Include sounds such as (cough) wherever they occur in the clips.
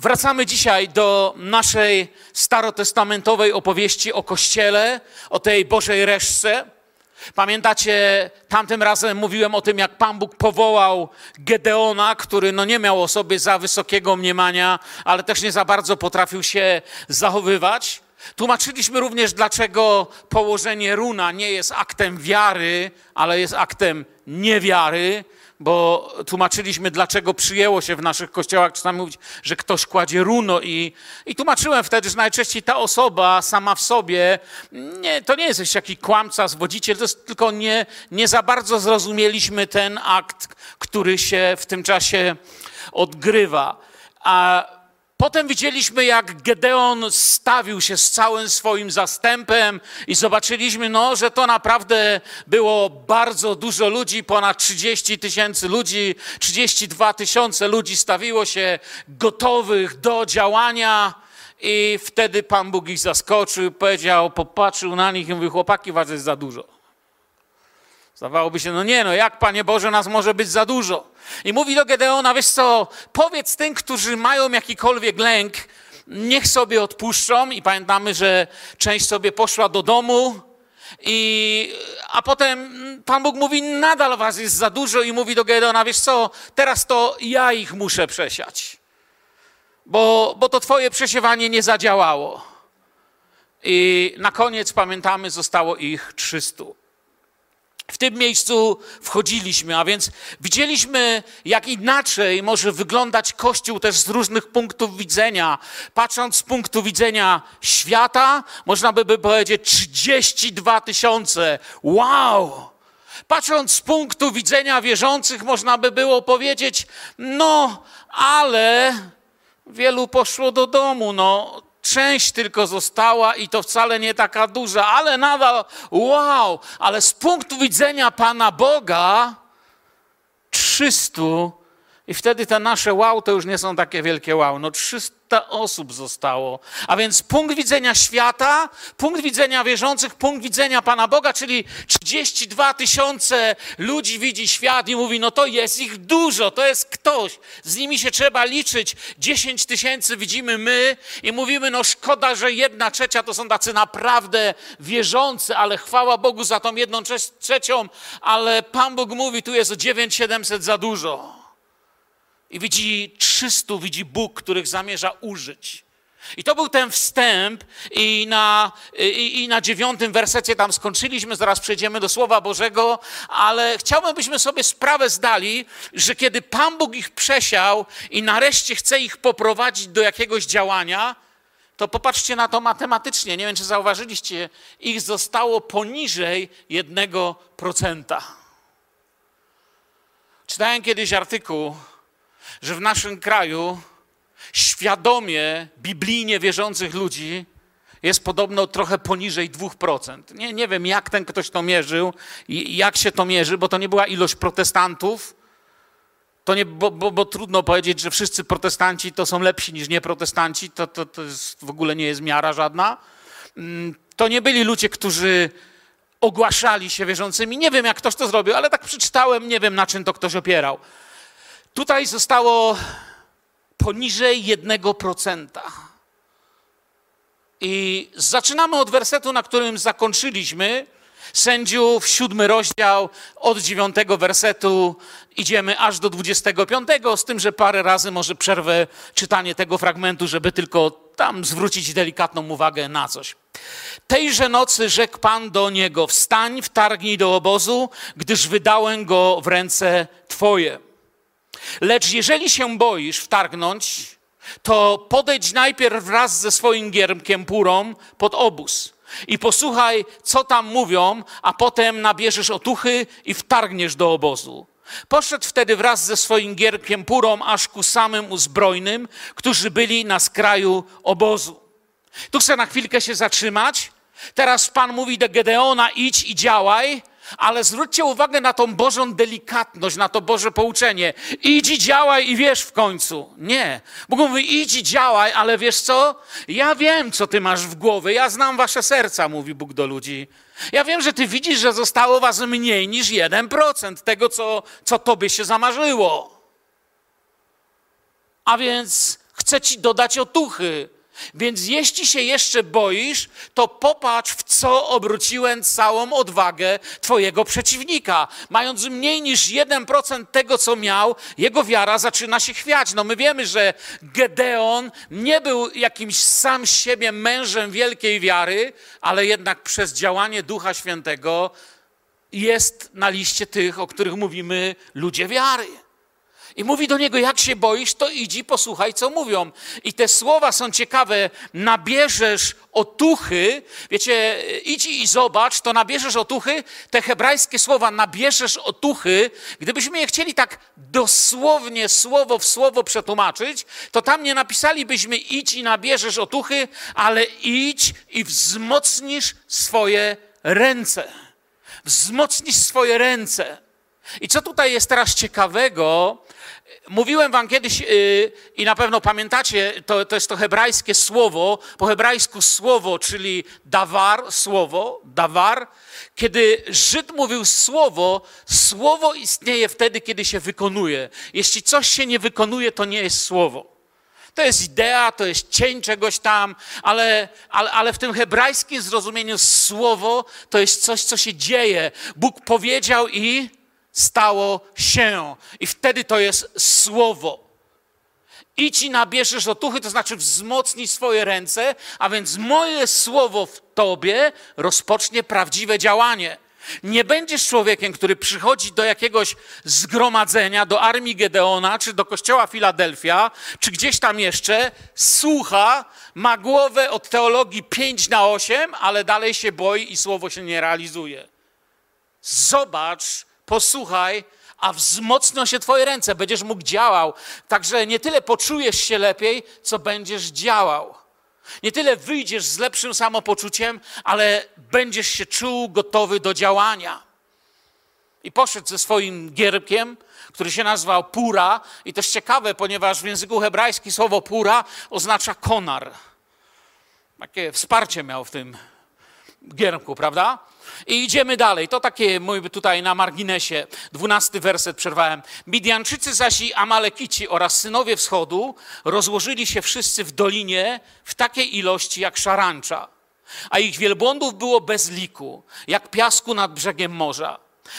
Wracamy dzisiaj do naszej starotestamentowej opowieści o Kościele, o tej Bożej reszce. Pamiętacie, tamtym razem mówiłem o tym, jak Pan Bóg powołał Gedeona, który no nie miał o sobie za wysokiego mniemania, ale też nie za bardzo potrafił się zachowywać. Tłumaczyliśmy również, dlaczego położenie runa nie jest aktem wiary, ale jest aktem niewiary bo tłumaczyliśmy, dlaczego przyjęło się w naszych kościołach czasami mówić, że ktoś kładzie runo i, i tłumaczyłem wtedy, że najczęściej ta osoba sama w sobie, nie, to nie jest jakiś kłamca, zwodziciel, to jest tylko nie, nie za bardzo zrozumieliśmy ten akt, który się w tym czasie odgrywa. A Potem widzieliśmy, jak Gedeon stawił się z całym swoim zastępem i zobaczyliśmy, no, że to naprawdę było bardzo dużo ludzi, ponad 30 tysięcy ludzi, 32 tysiące ludzi stawiło się gotowych do działania. I wtedy Pan Bóg ich zaskoczył, powiedział, popatrzył na nich i mówił, chłopaki, was jest za dużo. Zdawałoby się, no nie, no jak, Panie Boże, nas może być za dużo? I mówi do Gedeona, wiesz co, powiedz tym, którzy mają jakikolwiek lęk, niech sobie odpuszczą. I pamiętamy, że część sobie poszła do domu, i, a potem Pan Bóg mówi, nadal was jest za dużo i mówi do Gedeona, wiesz co, teraz to ja ich muszę przesiać, bo, bo to twoje przesiewanie nie zadziałało. I na koniec, pamiętamy, zostało ich 300 w tym miejscu wchodziliśmy, a więc widzieliśmy, jak inaczej może wyglądać Kościół też z różnych punktów widzenia. Patrząc z punktu widzenia świata, można by powiedzieć 32 tysiące. Wow! Patrząc z punktu widzenia wierzących, można by było powiedzieć, no, ale wielu poszło do domu, no, Część tylko została i to wcale nie taka duża, ale nadal wow, ale z punktu widzenia Pana Boga 300 i wtedy te nasze wow to już nie są takie wielkie wow. No 300 osób zostało. A więc punkt widzenia świata, punkt widzenia wierzących, punkt widzenia Pana Boga, czyli 32 tysiące ludzi widzi świat i mówi, no to jest ich dużo, to jest ktoś. Z nimi się trzeba liczyć. 10 tysięcy widzimy my i mówimy, no szkoda, że jedna trzecia to są tacy naprawdę wierzący, ale chwała Bogu za tą jedną trzecią, ale Pan Bóg mówi, tu jest o 9700 za dużo. I widzi 300, widzi Bóg, których zamierza użyć. I to był ten wstęp, i na, i, i, na dziewiątym wersecie tam skończyliśmy, zaraz przejdziemy do Słowa Bożego, ale chciałbym, byśmy sobie sprawę zdali, że kiedy Pan Bóg ich przesiał i nareszcie chce ich poprowadzić do jakiegoś działania, to popatrzcie na to matematycznie. Nie wiem, czy zauważyliście, ich zostało poniżej jednego procenta. Czytałem kiedyś artykuł że w naszym kraju świadomie, biblijnie wierzących ludzi jest podobno trochę poniżej 2%. Nie, nie wiem, jak ten ktoś to mierzył i jak się to mierzy, bo to nie była ilość protestantów. To nie, bo, bo, bo trudno powiedzieć, że wszyscy protestanci to są lepsi niż nieprotestanci. To, to, to jest, w ogóle nie jest miara żadna. Mm, to nie byli ludzie, którzy ogłaszali się wierzącymi. Nie wiem, jak ktoś to zrobił, ale tak przeczytałem, nie wiem, na czym to ktoś opierał. Tutaj zostało poniżej 1%. I zaczynamy od wersetu, na którym zakończyliśmy. Sędziów, siódmy rozdział, od dziewiątego wersetu idziemy aż do dwudziestego piątego, z tym, że parę razy może przerwę czytanie tego fragmentu, żeby tylko tam zwrócić delikatną uwagę na coś. Tejże nocy rzekł Pan do niego, wstań, wtargnij do obozu, gdyż wydałem go w ręce Twoje. Lecz jeżeli się boisz wtargnąć, to podejdź najpierw wraz ze swoim giermkiem purą pod obóz i posłuchaj, co tam mówią, a potem nabierzesz otuchy i wtargniesz do obozu. Poszedł wtedy wraz ze swoim gierkiem purą aż ku samym uzbrojnym, którzy byli na skraju obozu. Tu chcę na chwilkę się zatrzymać. Teraz Pan mówi do Gedeona: idź i działaj, ale zwróćcie uwagę na tą Bożą delikatność, na to Boże pouczenie. Idź działaj i wiesz w końcu. Nie. Bóg mówi, idź działaj, ale wiesz co? Ja wiem, co ty masz w głowie. Ja znam wasze serca, mówi Bóg do ludzi. Ja wiem, że ty widzisz, że zostało was mniej niż 1% tego, co, co tobie się zamarzyło. A więc chce ci dodać otuchy. Więc jeśli się jeszcze boisz, to popatrz, w co obróciłem całą odwagę Twojego przeciwnika. Mając mniej niż 1% tego, co miał, jego wiara zaczyna się chwiać. No my wiemy, że Gedeon nie był jakimś sam siebie mężem wielkiej wiary, ale jednak przez działanie Ducha Świętego jest na liście tych, o których mówimy ludzie wiary. I mówi do niego, jak się boisz, to idź posłuchaj, co mówią. I te słowa są ciekawe. Nabierzesz otuchy, wiecie, idź i zobacz, to nabierzesz otuchy. Te hebrajskie słowa, nabierzesz otuchy, gdybyśmy je chcieli tak dosłownie, słowo w słowo przetłumaczyć, to tam nie napisalibyśmy idź i nabierzesz otuchy, ale idź i wzmocnisz swoje ręce. Wzmocnisz swoje ręce. I co tutaj jest teraz ciekawego, Mówiłem wam kiedyś yy, i na pewno pamiętacie, to, to jest to hebrajskie słowo, po hebrajsku słowo, czyli dawar, słowo, dawar. Kiedy Żyd mówił słowo, słowo istnieje wtedy, kiedy się wykonuje. Jeśli coś się nie wykonuje, to nie jest słowo. To jest idea, to jest cień czegoś tam, ale, ale, ale w tym hebrajskim zrozumieniu słowo to jest coś, co się dzieje. Bóg powiedział i stało się. I wtedy to jest słowo. Idź i nabierzesz otuchy, to znaczy wzmocnij swoje ręce, a więc moje słowo w tobie rozpocznie prawdziwe działanie. Nie będziesz człowiekiem, który przychodzi do jakiegoś zgromadzenia, do armii Gedeona, czy do kościoła Filadelfia, czy gdzieś tam jeszcze, słucha, ma głowę od teologii 5 na 8, ale dalej się boi i słowo się nie realizuje. Zobacz, posłuchaj, a wzmocnią się Twoje ręce, będziesz mógł działał. Także nie tyle poczujesz się lepiej, co będziesz działał. Nie tyle wyjdziesz z lepszym samopoczuciem, ale będziesz się czuł gotowy do działania. I poszedł ze swoim gierbkiem, który się nazywał Pura. I jest ciekawe, ponieważ w języku hebrajskim słowo Pura oznacza konar. Takie wsparcie miał w tym gierbku, prawda? I idziemy dalej. To takie mój tutaj na marginesie. Dwunasty werset przerwałem. Midianczycy zaś i Amalekici oraz synowie wschodu rozłożyli się wszyscy w dolinie w takiej ilości jak szarancza. A ich wielbłądów było bez liku, jak piasku nad brzegiem morza.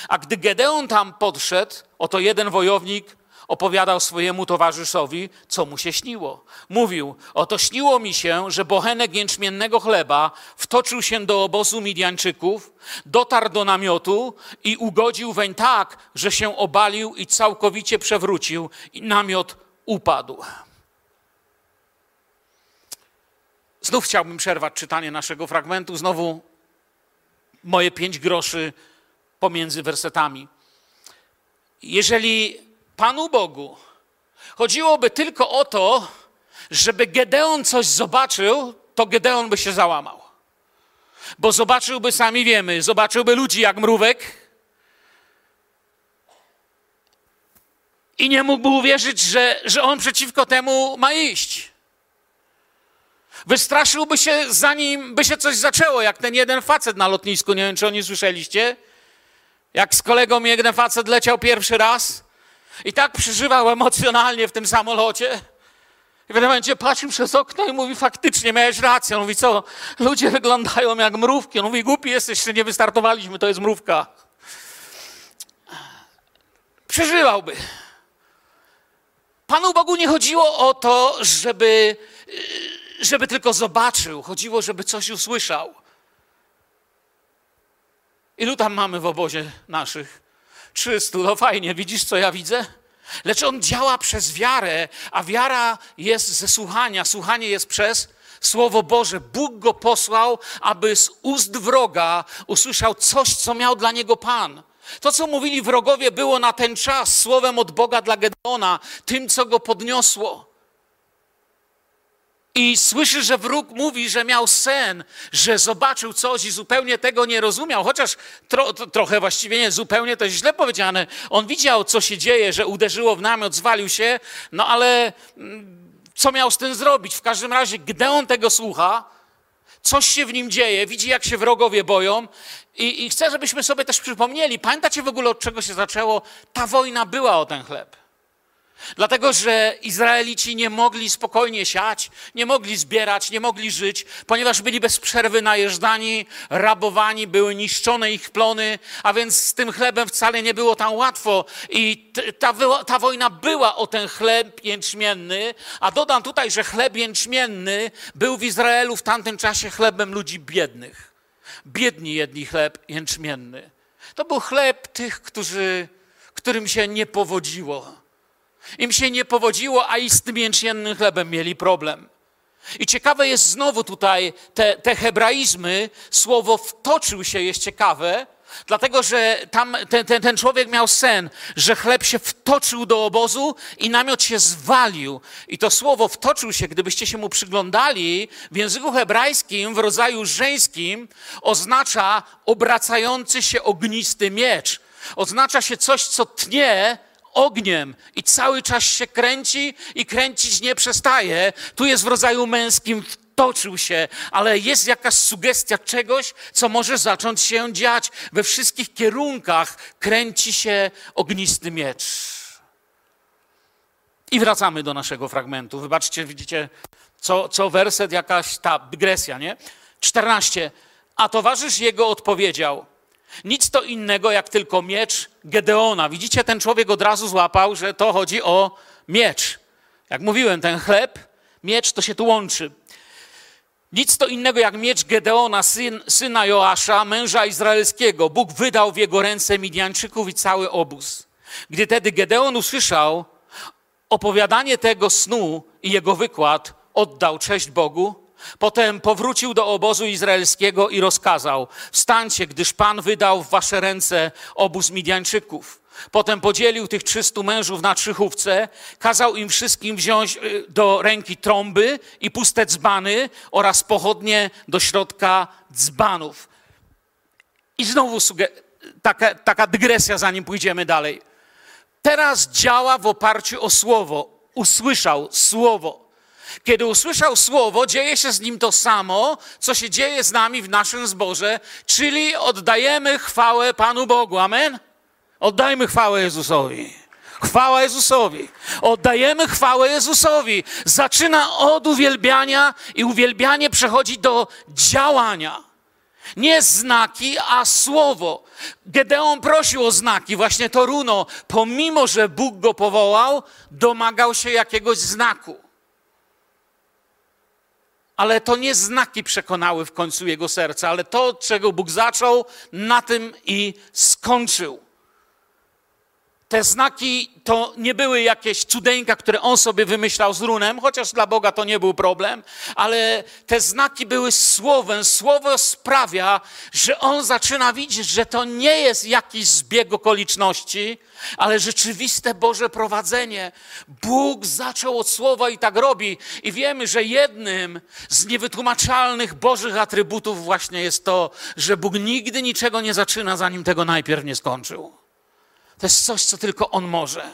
A gdy Gedeon tam podszedł, oto jeden wojownik opowiadał swojemu towarzyszowi, co mu się śniło. Mówił: Oto śniło mi się, że bochenek jęczmiennego chleba wtoczył się do obozu Midianczyków, dotarł do namiotu i ugodził weń tak, że się obalił i całkowicie przewrócił, i namiot upadł. Znów chciałbym przerwać czytanie naszego fragmentu, znowu moje pięć groszy pomiędzy wersetami. Jeżeli Panu Bogu chodziłoby tylko o to, żeby Gedeon coś zobaczył, to Gedeon by się załamał. Bo zobaczyłby, sami wiemy, zobaczyłby ludzi jak mrówek i nie mógłby uwierzyć, że, że on przeciwko temu ma iść. Wystraszyłby się, zanim by się coś zaczęło, jak ten jeden facet na lotnisku, nie wiem, czy oni słyszeliście, jak z kolegą jeden facet leciał pierwszy raz i tak przeżywał emocjonalnie w tym samolocie. I w pewnym momencie patrzył przez okno i mówi, faktycznie miałeś rację. On mówi, co, ludzie wyglądają jak mrówki. On mówi, głupi jesteś, jeszcze nie wystartowaliśmy, to jest mrówka. Przeżywałby. Panu Bogu nie chodziło o to, żeby, żeby tylko zobaczył. Chodziło, żeby coś usłyszał. Ilu tam mamy w obozie naszych? 300, no fajnie, widzisz co ja widzę? Lecz on działa przez wiarę, a wiara jest ze słuchania. Słuchanie jest przez Słowo Boże. Bóg go posłał, aby z ust wroga usłyszał coś, co miał dla niego Pan. To, co mówili wrogowie, było na ten czas słowem od Boga dla Gedeona, tym, co go podniosło. I słyszy, że wróg mówi, że miał sen, że zobaczył coś i zupełnie tego nie rozumiał, chociaż tro, to, trochę właściwie nie, zupełnie to jest źle powiedziane. On widział, co się dzieje, że uderzyło w namiot, zwalił się, no ale mm, co miał z tym zrobić? W każdym razie, gdy on tego słucha, coś się w nim dzieje, widzi, jak się wrogowie boją i, i chcę, żebyśmy sobie też przypomnieli, pamiętacie w ogóle, od czego się zaczęło? Ta wojna była o ten chleb. Dlatego, że Izraelici nie mogli spokojnie siać, nie mogli zbierać, nie mogli żyć, ponieważ byli bez przerwy najeżdżani, rabowani, były niszczone ich plony, a więc z tym chlebem wcale nie było tam łatwo. I ta, ta wojna była o ten chleb jęczmienny, a dodam tutaj, że chleb jęczmienny był w Izraelu w tamtym czasie chlebem ludzi biednych. Biedni jedli chleb jęczmienny. To był chleb tych, którzy, którym się nie powodziło im się nie powodziło, a i z tym jęczmiennym chlebem mieli problem. I ciekawe jest znowu tutaj te, te hebraizmy, słowo wtoczył się jest ciekawe, dlatego że tam ten, ten, ten człowiek miał sen, że chleb się wtoczył do obozu i namiot się zwalił. I to słowo wtoczył się, gdybyście się mu przyglądali, w języku hebrajskim, w rodzaju żeńskim, oznacza obracający się ognisty miecz. Oznacza się coś, co tnie, ogniem i cały czas się kręci i kręcić nie przestaje. Tu jest w rodzaju męskim wtoczył się, ale jest jakaś sugestia czegoś, co może zacząć się dziać. We wszystkich kierunkach kręci się ognisty miecz. I wracamy do naszego fragmentu. Wybaczcie, widzicie, co, co werset, jakaś ta dygresja, nie? 14. A towarzysz jego odpowiedział – nic to innego jak tylko miecz Gedeona. Widzicie, ten człowiek od razu złapał, że to chodzi o miecz. Jak mówiłem, ten chleb, miecz to się tu łączy. Nic to innego jak miecz Gedeona, syn, syna Joasza, męża izraelskiego. Bóg wydał w jego ręce Midianczyków i cały obóz. Gdy tedy Gedeon usłyszał opowiadanie tego snu i jego wykład, oddał cześć Bogu Potem powrócił do obozu izraelskiego i rozkazał: Wstańcie, gdyż Pan wydał w wasze ręce obóz Midianczyków. Potem podzielił tych trzystu mężów na trzychówce, kazał im wszystkim wziąć y, do ręki trąby i puste dzbany oraz pochodnie do środka dzbanów. I znowu taka, taka dygresja, zanim pójdziemy dalej. Teraz działa w oparciu o słowo. Usłyszał słowo. Kiedy usłyszał słowo, dzieje się z nim to samo, co się dzieje z nami w naszym zborze, czyli oddajemy chwałę Panu Bogu. Amen? Oddajmy chwałę Jezusowi. Chwała Jezusowi. Oddajemy chwałę Jezusowi. Zaczyna od uwielbiania i uwielbianie przechodzi do działania. Nie znaki, a słowo. Gedeon prosił o znaki, właśnie to runo, pomimo że Bóg go powołał, domagał się jakiegoś znaku ale to nie znaki przekonały w końcu jego serca, ale to, czego Bóg zaczął, na tym i skończył. Te znaki to nie były jakieś cudeńka, które on sobie wymyślał z runem, chociaż dla Boga to nie był problem, ale te znaki były słowem. Słowo sprawia, że on zaczyna widzieć, że to nie jest jakiś zbieg okoliczności, ale rzeczywiste Boże prowadzenie. Bóg zaczął od słowa i tak robi. I wiemy, że jednym z niewytłumaczalnych Bożych atrybutów właśnie jest to, że Bóg nigdy niczego nie zaczyna, zanim tego najpierw nie skończył. To jest coś, co tylko On może.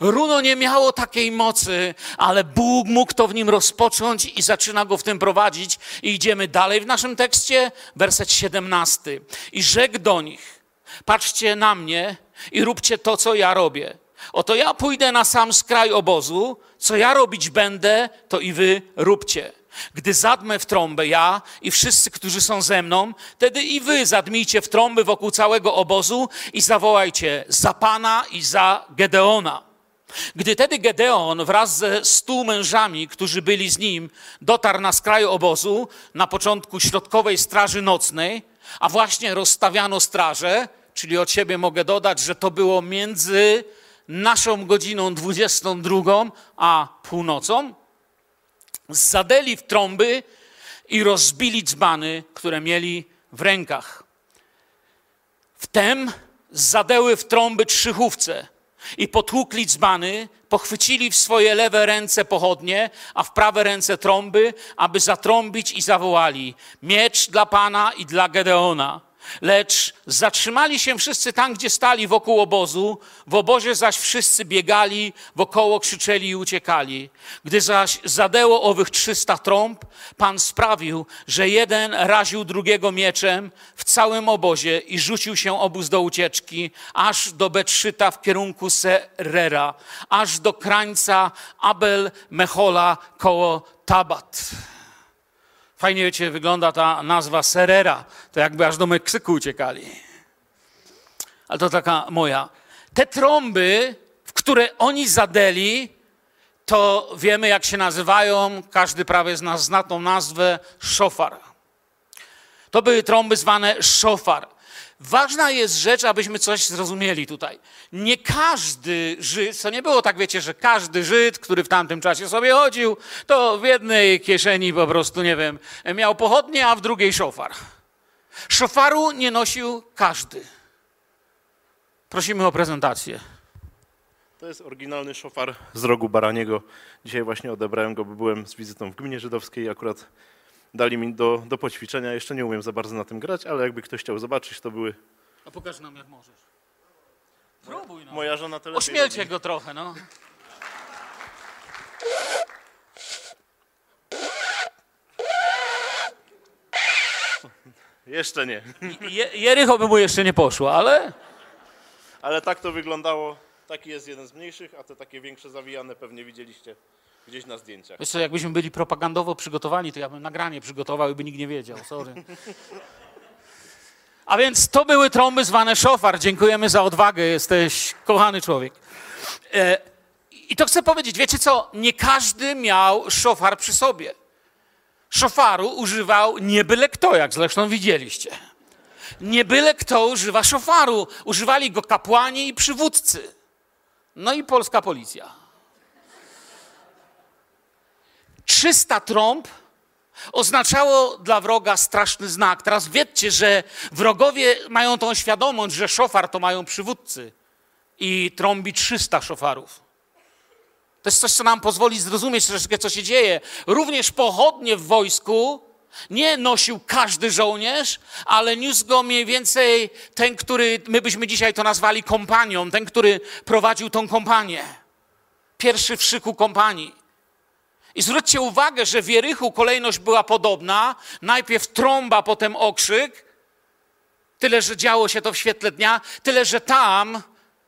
Runo nie miało takiej mocy, ale Bóg mógł to w nim rozpocząć i zaczyna go w tym prowadzić. I idziemy dalej w naszym tekście, werset 17. I rzekł do nich: Patrzcie na mnie i róbcie to, co ja robię. Oto ja pójdę na sam skraj obozu, co ja robić będę, to i wy róbcie. Gdy zadmę w trąbę ja i wszyscy, którzy są ze mną, wtedy i wy zadmijcie w trąby wokół całego obozu i zawołajcie za Pana i za Gedeona. Gdy tedy Gedeon wraz ze stu mężami, którzy byli z nim, dotarł na skraju obozu, na początku środkowej straży nocnej, a właśnie rozstawiano straże, czyli od siebie mogę dodać, że to było między naszą godziną 22 a północą, zadeli w trąby i rozbili dzbany, które mieli w rękach. Wtem zadeły w trąby trzychówce i potłukli dzbany, pochwycili w swoje lewe ręce pochodnie, a w prawe ręce trąby, aby zatrąbić i zawołali miecz dla Pana i dla Gedeona. Lecz zatrzymali się wszyscy tam, gdzie stali wokół obozu, w obozie zaś wszyscy biegali, wokoło krzyczeli i uciekali. Gdy zaś zadeło owych trzysta trąb, Pan sprawił, że jeden raził drugiego mieczem w całym obozie i rzucił się obóz do ucieczki, aż do Betrzyta w kierunku Serera, aż do krańca Abel Mechola koło Tabat. Fajnie, wiecie, wygląda ta nazwa Serera. To jakby aż do Meksyku uciekali. Ale to taka moja. Te trąby, w które oni zadeli, to wiemy, jak się nazywają. Każdy prawie z nas zna tą nazwę szofar. To były trąby zwane szofar. Ważna jest rzecz, abyśmy coś zrozumieli tutaj. Nie każdy Żyd, to nie było tak, wiecie, że każdy Żyd, który w tamtym czasie sobie chodził, to w jednej kieszeni po prostu, nie wiem, miał pochodnie, a w drugiej szofar. Szofaru nie nosił każdy. Prosimy o prezentację. To jest oryginalny szofar z rogu baraniego. Dzisiaj właśnie odebrałem go, bo byłem z wizytą w gminie żydowskiej. Akurat dali mi do, do poćwiczenia. Jeszcze nie umiem za bardzo na tym grać, ale jakby ktoś chciał zobaczyć, to były... A pokaż nam, jak możesz. Próbuj, no. Moja żona to lepiej Ośmielcie robi. go trochę, no. Jeszcze nie. Je, Jericho by mu jeszcze nie poszło, ale... Ale tak to wyglądało. Taki jest jeden z mniejszych, a te takie większe zawijane pewnie widzieliście gdzieś na zdjęciach. Co, jakbyśmy byli propagandowo przygotowani, to ja bym nagranie przygotował i by nikt nie wiedział, sorry. (laughs) A więc to były trąby zwane szofar. Dziękujemy za odwagę, jesteś kochany człowiek. E, I to chcę powiedzieć, wiecie co, nie każdy miał szofar przy sobie. Szofaru używał nie byle kto, jak zresztą widzieliście. Nie byle kto używa szofaru. Używali go kapłani i przywódcy. No i polska policja. 300 trąb oznaczało dla wroga straszny znak. Teraz wiedzcie, że wrogowie mają tą świadomość, że szofar to mają przywódcy i trąbi 300 szofarów. To jest coś, co nam pozwoli zrozumieć troszeczkę, co się dzieje. Również pochodnie w wojsku nie nosił każdy żołnierz, ale niósł go mniej więcej ten, który my byśmy dzisiaj to nazwali kompanią, ten, który prowadził tą kompanię. Pierwszy w szyku kompanii. I zwróćcie uwagę, że w Jerychu kolejność była podobna. Najpierw trąba, potem okrzyk. Tyle, że działo się to w świetle dnia. Tyle, że tam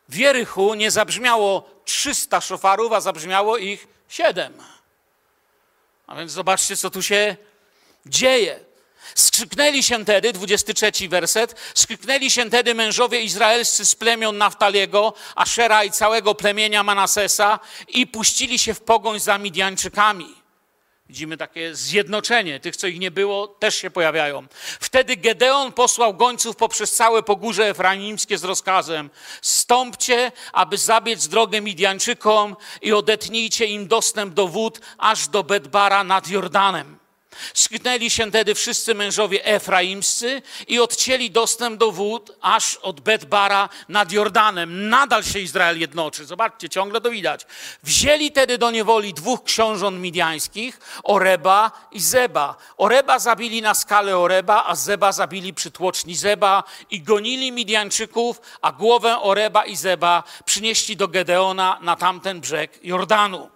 w Jerychu nie zabrzmiało 300 szofarów, a zabrzmiało ich 7. A więc zobaczcie, co tu się dzieje. Skrzyknęli się tedy, 23 werset, skrzyknęli się tedy mężowie izraelscy z plemion Naftaliego, Ashera i całego plemienia Manasesa i puścili się w pogoń za Midianczykami. Widzimy takie zjednoczenie. Tych, co ich nie było, też się pojawiają. Wtedy Gedeon posłał gońców poprzez całe pogórze efraimskie z rozkazem stąpcie, aby zabiec drogę Midianczykom i odetnijcie im dostęp do wód aż do Bedbara nad Jordanem. Sknęli się tedy wszyscy mężowie efraimscy i odcięli dostęp do wód aż od Betbara nad Jordanem. Nadal się Izrael jednoczy. Zobaczcie, ciągle to widać. Wzięli tedy do niewoli dwóch książąt midiańskich, Oreba i Zeba. Oreba zabili na skalę Oreba, a Zeba zabili przy tłoczni Zeba i gonili Midianczyków, a głowę Oreba i Zeba przynieśli do Gedeona na tamten brzeg Jordanu.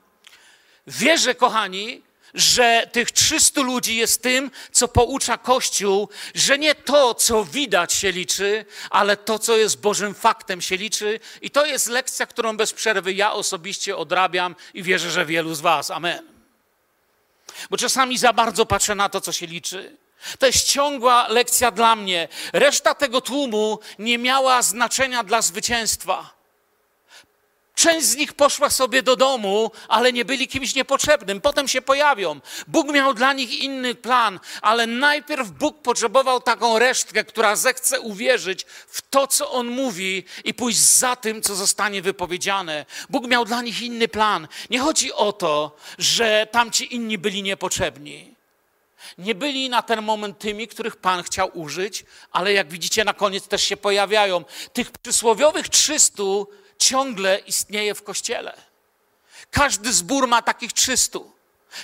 Wierzę, kochani, że tych 300 ludzi jest tym, co poucza Kościół, że nie to, co widać się liczy, ale to, co jest Bożym faktem się liczy. I to jest lekcja, którą bez przerwy ja osobiście odrabiam i wierzę, że wielu z Was. Amen. Bo czasami za bardzo patrzę na to, co się liczy. To jest ciągła lekcja dla mnie. Reszta tego tłumu nie miała znaczenia dla zwycięstwa. Część z nich poszła sobie do domu, ale nie byli kimś niepotrzebnym. Potem się pojawią. Bóg miał dla nich inny plan, ale najpierw Bóg potrzebował taką resztkę, która zechce uwierzyć w to, co On mówi i pójść za tym, co zostanie wypowiedziane. Bóg miał dla nich inny plan. Nie chodzi o to, że tamci inni byli niepotrzebni. Nie byli na ten moment tymi, których Pan chciał użyć, ale jak widzicie, na koniec też się pojawiają. Tych przysłowiowych 300 ciągle istnieje w kościele. Każdy zbór ma takich 300.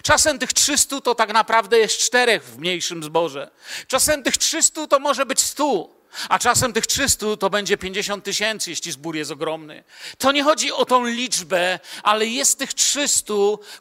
Czasem tych 300 to tak naprawdę jest czterech w mniejszym zborze. Czasem tych 300 to może być 100. A czasem tych 300 to będzie 50 tysięcy, jeśli zbór jest ogromny. To nie chodzi o tą liczbę, ale jest tych 300,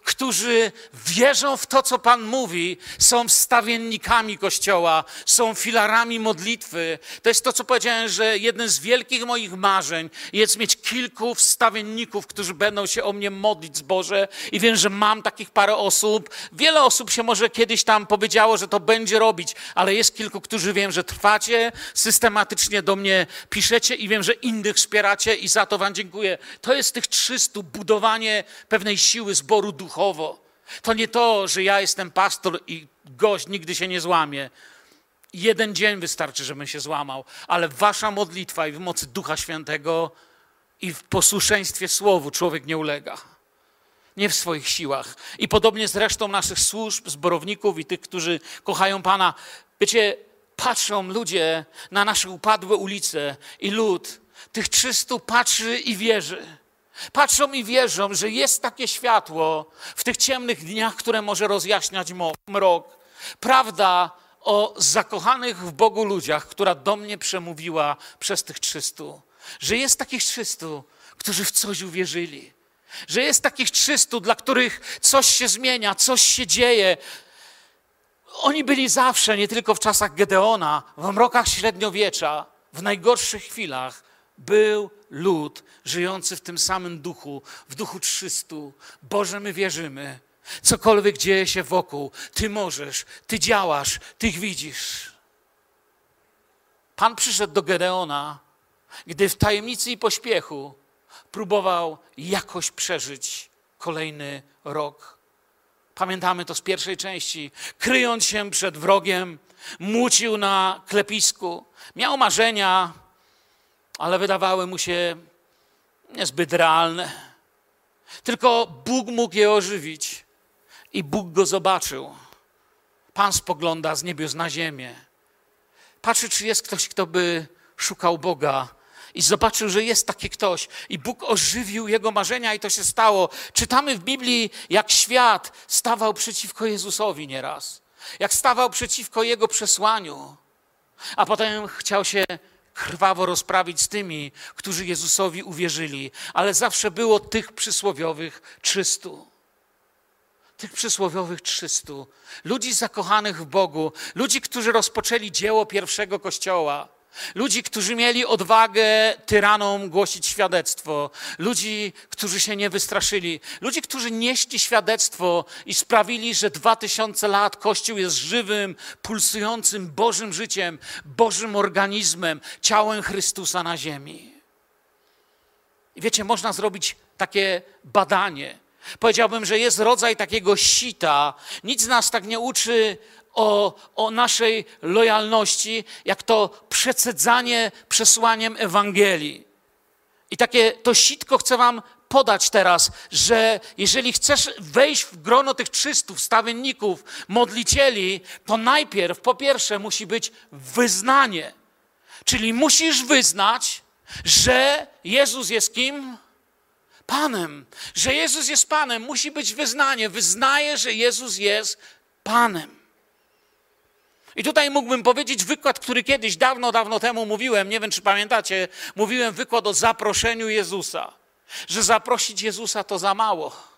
którzy wierzą w to, co Pan mówi, są wstawiennikami Kościoła, są filarami modlitwy. To jest to, co powiedziałem, że jeden z wielkich moich marzeń jest mieć kilku wstawienników, którzy będą się o mnie modlić z Boże i wiem, że mam takich parę osób. Wiele osób się może kiedyś tam powiedziało, że to będzie robić, ale jest kilku, którzy wiem, że trwacie systematycznie do mnie piszecie i wiem, że innych wspieracie i za to Wam dziękuję. To jest tych 300, budowanie pewnej siły zboru duchowo. To nie to, że ja jestem pastor i gość nigdy się nie złamie. Jeden dzień wystarczy, żebym się złamał, ale wasza modlitwa i w mocy Ducha Świętego i w posłuszeństwie Słowu człowiek nie ulega. Nie w swoich siłach. I podobnie z resztą naszych służb, zborowników i tych, którzy kochają Pana. Wiecie, patrzą ludzie na nasze upadłe ulice i lud, tych 300 patrzy i wierzy. Patrzą i wierzą, że jest takie światło w tych ciemnych dniach, które może rozjaśniać mrok. Prawda o zakochanych w Bogu ludziach, która do mnie przemówiła przez tych 300. Że jest takich 300, którzy w coś uwierzyli. Że jest takich 300, dla których coś się zmienia, coś się dzieje, oni byli zawsze, nie tylko w czasach Gedeona, w mrokach średniowiecza, w najgorszych chwilach, był lud żyjący w tym samym duchu, w duchu trzystu. Boże, my wierzymy. Cokolwiek dzieje się wokół, Ty możesz, Ty działasz, Ty widzisz. Pan przyszedł do Gedeona, gdy w tajemnicy i pośpiechu próbował jakoś przeżyć kolejny rok. Pamiętamy to z pierwszej części. Kryjąc się przed wrogiem, mucił na klepisku. Miał marzenia, ale wydawały mu się niezbyt realne. Tylko Bóg mógł je ożywić i Bóg go zobaczył. Pan spogląda z niebios na ziemię. Patrzy, czy jest ktoś, kto by szukał Boga i zobaczył, że jest taki ktoś i Bóg ożywił jego marzenia i to się stało. Czytamy w Biblii, jak świat stawał przeciwko Jezusowi nieraz, jak stawał przeciwko jego przesłaniu, a potem chciał się krwawo rozprawić z tymi, którzy Jezusowi uwierzyli, ale zawsze było tych przysłowiowych trzystu. Tych przysłowiowych trzystu. Ludzi zakochanych w Bogu, ludzi, którzy rozpoczęli dzieło pierwszego kościoła Ludzi, którzy mieli odwagę tyranom głosić świadectwo. Ludzi, którzy się nie wystraszyli. Ludzi, którzy nieśli świadectwo i sprawili, że dwa tysiące lat Kościół jest żywym, pulsującym Bożym życiem, Bożym organizmem, ciałem Chrystusa na ziemi. I wiecie, można zrobić takie badanie. Powiedziałbym, że jest rodzaj takiego sita. Nic nas tak nie uczy o, o naszej lojalności, jak to przecedzanie przesłaniem Ewangelii. I takie to sitko chcę Wam podać teraz, że jeżeli chcesz wejść w grono tych czystów, stawienników, modlicieli, to najpierw, po pierwsze, musi być wyznanie. Czyli musisz wyznać, że Jezus jest kim? Panem. Że Jezus jest Panem. Musi być wyznanie. Wyznaję, że Jezus jest Panem. I tutaj mógłbym powiedzieć wykład, który kiedyś, dawno, dawno temu mówiłem, nie wiem czy pamiętacie, mówiłem wykład o zaproszeniu Jezusa. Że zaprosić Jezusa to za mało.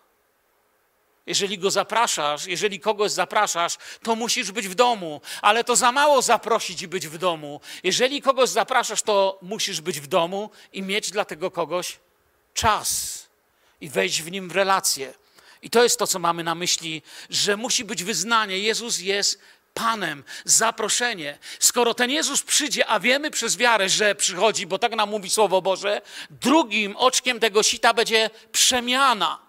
Jeżeli go zapraszasz, jeżeli kogoś zapraszasz, to musisz być w domu, ale to za mało zaprosić i być w domu. Jeżeli kogoś zapraszasz, to musisz być w domu i mieć dla tego kogoś czas i wejść w nim w relację. I to jest to, co mamy na myśli, że musi być wyznanie. Jezus jest Panem, zaproszenie. Skoro ten Jezus przyjdzie, a wiemy przez wiarę, że przychodzi, bo tak nam mówi Słowo Boże, drugim oczkiem tego sita będzie przemiana.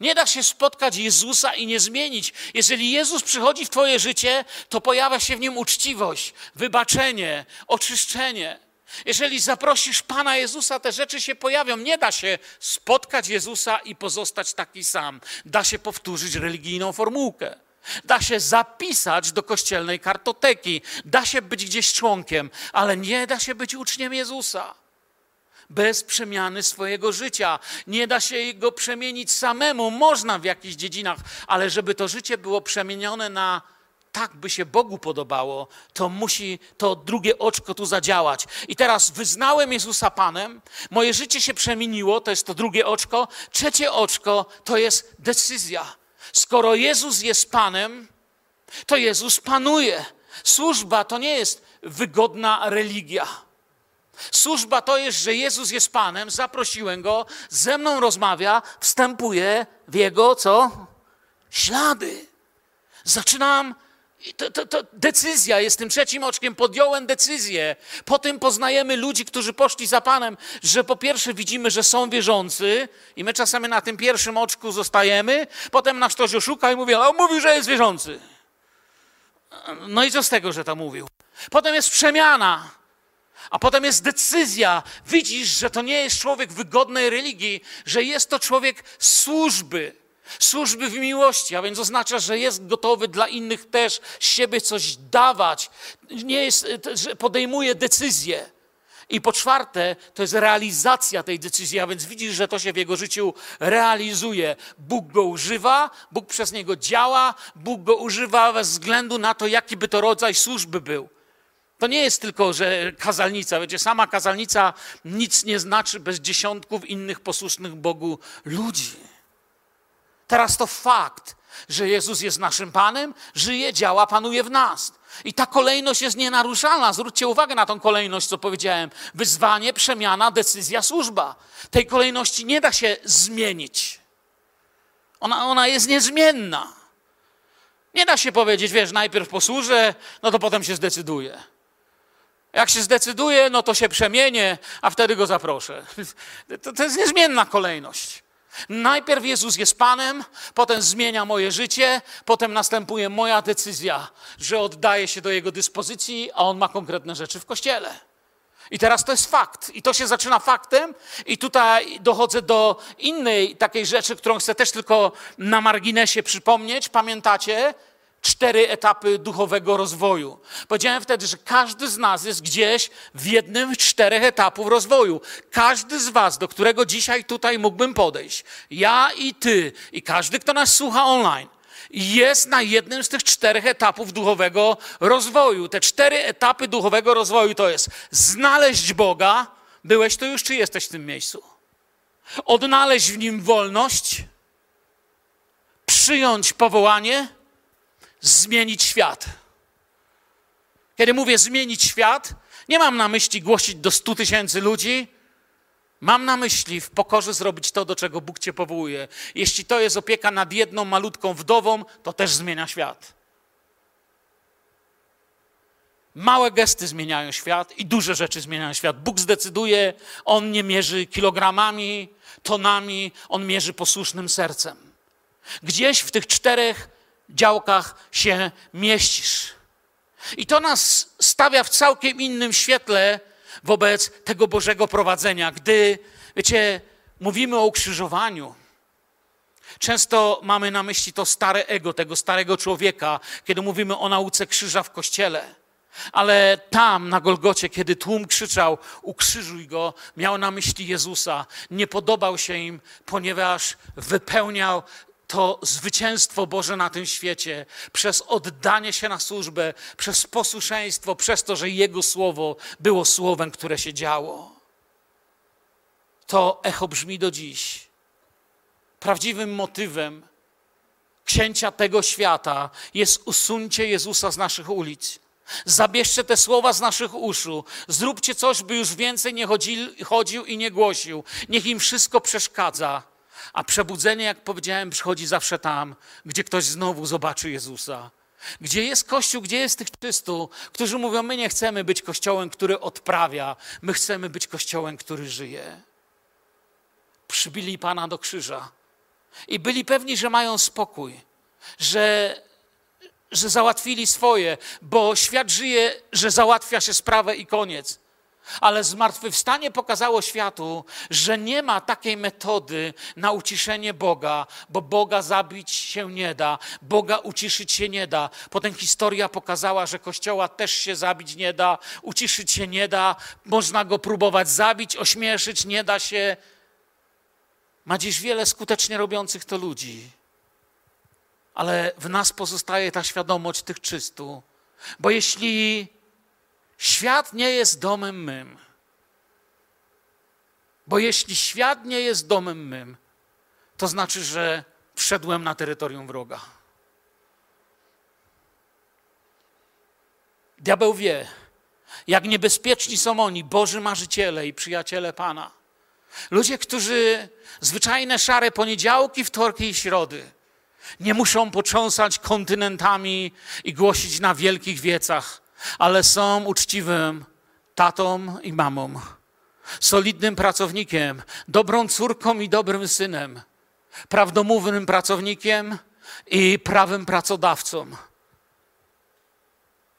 Nie da się spotkać Jezusa i nie zmienić. Jeżeli Jezus przychodzi w Twoje życie, to pojawia się w nim uczciwość, wybaczenie, oczyszczenie. Jeżeli zaprosisz Pana Jezusa, te rzeczy się pojawią. Nie da się spotkać Jezusa i pozostać taki sam. Da się powtórzyć religijną formułkę. Da się zapisać do kościelnej kartoteki, da się być gdzieś członkiem, ale nie da się być uczniem Jezusa. Bez przemiany swojego życia. Nie da się go przemienić samemu. Można w jakichś dziedzinach, ale żeby to życie było przemienione na tak by się Bogu podobało, to musi to drugie oczko tu zadziałać. I teraz wyznałem Jezusa Panem, moje życie się przemieniło, to jest to drugie oczko. Trzecie oczko to jest decyzja. Skoro Jezus jest Panem, to Jezus panuje. Służba to nie jest wygodna religia. Służba to jest, że Jezus jest Panem, zaprosiłem Go, ze mną rozmawia, wstępuję w Jego, co? Ślady. Zaczynam to, to, to, decyzja jest tym trzecim oczkiem. Podjąłem decyzję. Potem poznajemy ludzi, którzy poszli za Panem, że po pierwsze widzimy, że są wierzący i my czasami na tym pierwszym oczku zostajemy. Potem nas ktoś oszuka i mówi, a on mówił, że jest wierzący. No i co z tego, że to mówił? Potem jest przemiana. A potem jest decyzja. Widzisz, że to nie jest człowiek wygodnej religii, że jest to człowiek służby służby w miłości, a więc oznacza, że jest gotowy dla innych też siebie coś dawać, nie jest, że podejmuje decyzje. I po czwarte, to jest realizacja tej decyzji, a więc widzisz, że to się w jego życiu realizuje. Bóg go używa, Bóg przez niego działa, Bóg go używa bez względu na to, jaki by to rodzaj służby był. To nie jest tylko, że kazalnica, wiecie, sama kazalnica nic nie znaczy bez dziesiątków innych posłusznych Bogu ludzi. Teraz to fakt, że Jezus jest naszym Panem, żyje, działa, panuje w nas. I ta kolejność jest nienaruszalna. Zwróćcie uwagę na tą kolejność, co powiedziałem. Wyzwanie, przemiana, decyzja, służba. Tej kolejności nie da się zmienić. Ona, ona jest niezmienna. Nie da się powiedzieć, wiesz, najpierw posłużę, no to potem się zdecyduję. Jak się zdecyduje, no to się przemienię, a wtedy go zaproszę. (laughs) To, to jest niezmienna kolejność. Najpierw Jezus jest Panem, potem zmienia moje życie, potem następuje moja decyzja, że oddaję się do Jego dyspozycji, a On ma konkretne rzeczy w kościele. I teraz to jest fakt. I to się zaczyna faktem, i tutaj dochodzę do innej takiej rzeczy, którą chcę też tylko na marginesie przypomnieć. Pamiętacie? Cztery etapy duchowego rozwoju. Powiedziałem wtedy, że każdy z nas jest gdzieś w jednym z czterech etapów rozwoju. Każdy z Was, do którego dzisiaj tutaj mógłbym podejść, ja i Ty, i każdy, kto nas słucha online, jest na jednym z tych czterech etapów duchowego rozwoju. Te cztery etapy duchowego rozwoju to jest znaleźć Boga. Byłeś tu już, czy jesteś w tym miejscu? Odnaleźć w nim wolność, przyjąć powołanie zmienić świat. Kiedy mówię zmienić świat, nie mam na myśli głosić do 100 tysięcy ludzi. Mam na myśli w pokorze zrobić to, do czego Bóg cię powołuje. Jeśli to jest opieka nad jedną malutką wdową, to też zmienia świat. Małe gesty zmieniają świat i duże rzeczy zmieniają świat. Bóg zdecyduje, On nie mierzy kilogramami, tonami, On mierzy posłusznym sercem. Gdzieś w tych czterech działkach się mieścisz. I to nas stawia w całkiem innym świetle wobec tego Bożego prowadzenia. Gdy, wiecie, mówimy o ukrzyżowaniu, często mamy na myśli to stare ego, tego starego człowieka, kiedy mówimy o nauce krzyża w kościele. Ale tam na Golgocie, kiedy tłum krzyczał, ukrzyżuj go, miał na myśli Jezusa. Nie podobał się im, ponieważ wypełniał to zwycięstwo Boże na tym świecie, przez oddanie się na służbę, przez posłuszeństwo, przez to, że Jego słowo było słowem, które się działo. To echo brzmi do dziś. Prawdziwym motywem księcia tego świata jest usuncie Jezusa z naszych ulic. Zabierzcie te słowa z naszych uszu. Zróbcie coś, by już więcej nie chodził i nie głosił. Niech im wszystko przeszkadza. A przebudzenie, jak powiedziałem, przychodzi zawsze tam, gdzie ktoś znowu zobaczy Jezusa. Gdzie jest Kościół, gdzie jest tych czystu, którzy mówią: My nie chcemy być Kościołem, który odprawia, my chcemy być Kościołem, który żyje. Przybili Pana do krzyża i byli pewni, że mają spokój, że, że załatwili swoje, bo świat żyje, że załatwia się sprawę i koniec. Ale zmartwychwstanie pokazało światu, że nie ma takiej metody na uciszenie Boga, bo Boga zabić się nie da, Boga uciszyć się nie da. Potem historia pokazała, że Kościoła też się zabić nie da, uciszyć się nie da, można go próbować zabić, ośmieszyć nie da się. Ma dziś wiele skutecznie robiących to ludzi ale w nas pozostaje ta świadomość tych czystu. Bo jeśli świat nie jest domem mym, bo jeśli świat nie jest domem mym, to znaczy, że wszedłem na terytorium wroga. Diabeł wie, jak niebezpieczni są oni, Boży marzyciele i przyjaciele Pana. Ludzie, którzy zwyczajne szare poniedziałki, wtorki i środy nie muszą potrząsać kontynentami i głosić na wielkich wiecach, ale są uczciwym tatą i mamą, solidnym pracownikiem, dobrą córką i dobrym synem, prawdomównym pracownikiem i prawym pracodawcą,